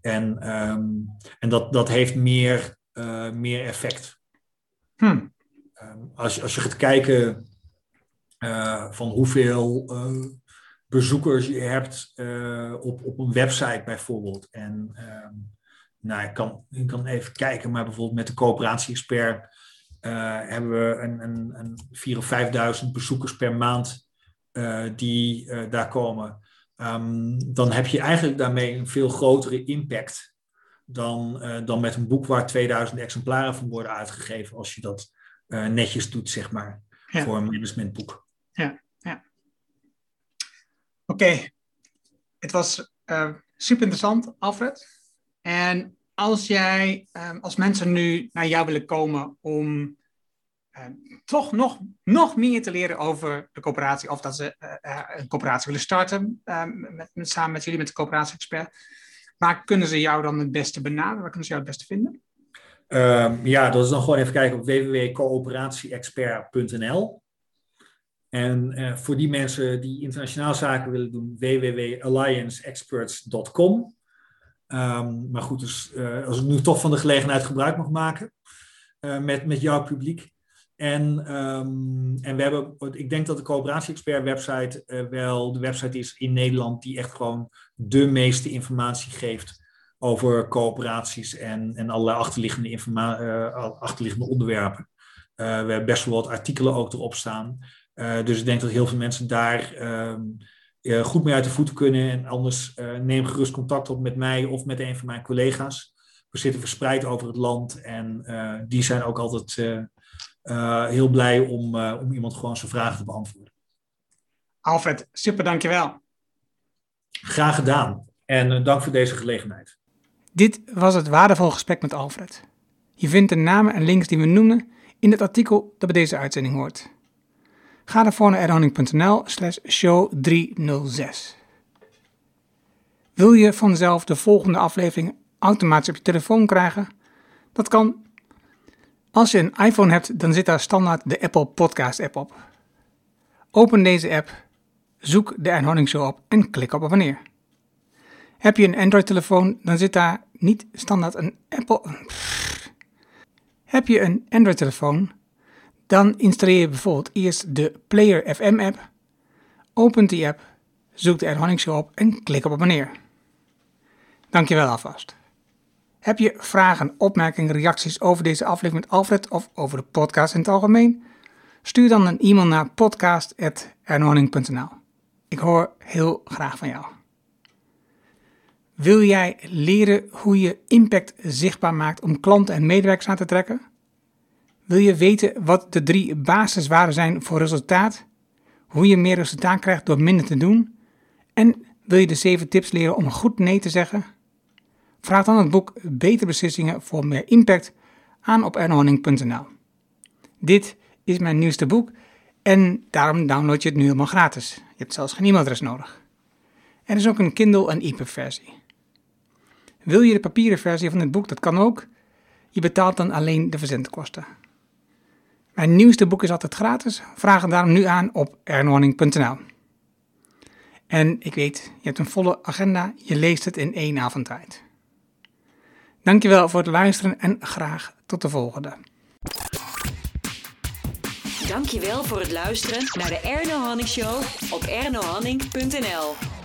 En, um, en dat, dat heeft meer, uh, meer effect. Hmm. Um, als, als je gaat kijken uh, van hoeveel uh, bezoekers je hebt op, op een website bijvoorbeeld. En nou, ik kan, ik kan even kijken, maar bijvoorbeeld met de coöperatie-expert hebben we een, een, een 4.000 of 5.000 bezoekers per maand die daar komen, um, dan heb je eigenlijk daarmee een veel grotere impact dan, uh, dan met een boek waar 2000 exemplaren van worden uitgegeven, als je dat netjes doet, zeg maar, ja. voor een managementboek. Ja, ja. Oké, okay. het was super interessant, Alfred. En als jij, um, als mensen nu naar jou willen komen om toch nog, nog meer te leren over de coöperatie. Of dat ze uh, een coöperatie willen starten met, met, samen met jullie, met de coöperatie-expert. Waar kunnen ze jou dan het beste benaderen? Waar kunnen ze jou het beste vinden? Um, ja, dat is dan gewoon even kijken op www.coöperatieexpert.nl. En uh, voor die mensen die internationaal zaken willen doen, www.allianceexperts.com. Um, maar goed, dus, uh, als ik nu toch van de gelegenheid gebruik mag maken met, met jouw publiek. En, um, en we hebben, ik denk dat de coöperatie-expert website wel de website is in Nederland die echt gewoon de meeste informatie geeft over coöperaties en, en allerlei achterliggende, achterliggende onderwerpen. We hebben best wel wat artikelen ook erop staan. Dus ik denk dat heel veel mensen daar um, goed mee uit de voeten kunnen. En anders neem gerust contact op met mij of met een van mijn collega's. We zitten verspreid over het land en die zijn ook altijd uh, heel blij om, uh, om iemand gewoon zijn vragen te beantwoorden. Alfred, super dankjewel. Graag gedaan en uh, dank voor deze gelegenheid. Dit was het waardevolle gesprek met Alfred. Je vindt de namen en links die we noemen in het artikel dat bij deze uitzending hoort. Ga daarvoor naar erhoning.nl slash show 306. Wil je vanzelf de volgende aflevering automatisch op je telefoon krijgen? Dat kan als je een iPhone hebt, dan zit daar standaard de Apple Podcast app op. Open deze app, zoek de Ernhoning Show op en klik op abonneer. Heb je een Android-telefoon, dan zit daar niet standaard een Apple. Heb je een Android-telefoon, dan installeer je bijvoorbeeld eerst de Player FM app, opent die app, zoek de Ernhoning Show op en klik op abonneer. Dankjewel alvast. Heb je vragen, opmerkingen, reacties over deze aflevering met Alfred of over de podcast in het algemeen? Stuur dan een e-mail naar podcast.ernorning.nl. Ik hoor heel graag van jou. Wil jij leren hoe je impact zichtbaar maakt om klanten en medewerkers aan te trekken? Wil je weten wat de drie basiswaarden zijn voor resultaat? Hoe je meer resultaat krijgt door minder te doen? En wil je de zeven tips leren om goed nee te zeggen? Vraag dan het boek Betere Beslissingen voor meer impact aan op ernoning.nl. Dit is mijn nieuwste boek en daarom download je het nu helemaal gratis. Je hebt zelfs geen e-mailadres nodig. Er is ook een Kindle en EPUB versie. Wil je de papieren versie van dit boek? Dat kan ook. Je betaalt dan alleen de verzendkosten. Mijn nieuwste boek is altijd gratis. Vraag het daarom nu aan op ernoning.nl. En ik weet, je hebt een volle agenda. Je leest het in één avond tijd. Dankjewel voor het luisteren en graag tot de volgende. Dankjewel voor het luisteren naar de Erno Hanning Show op ernohanning.nl.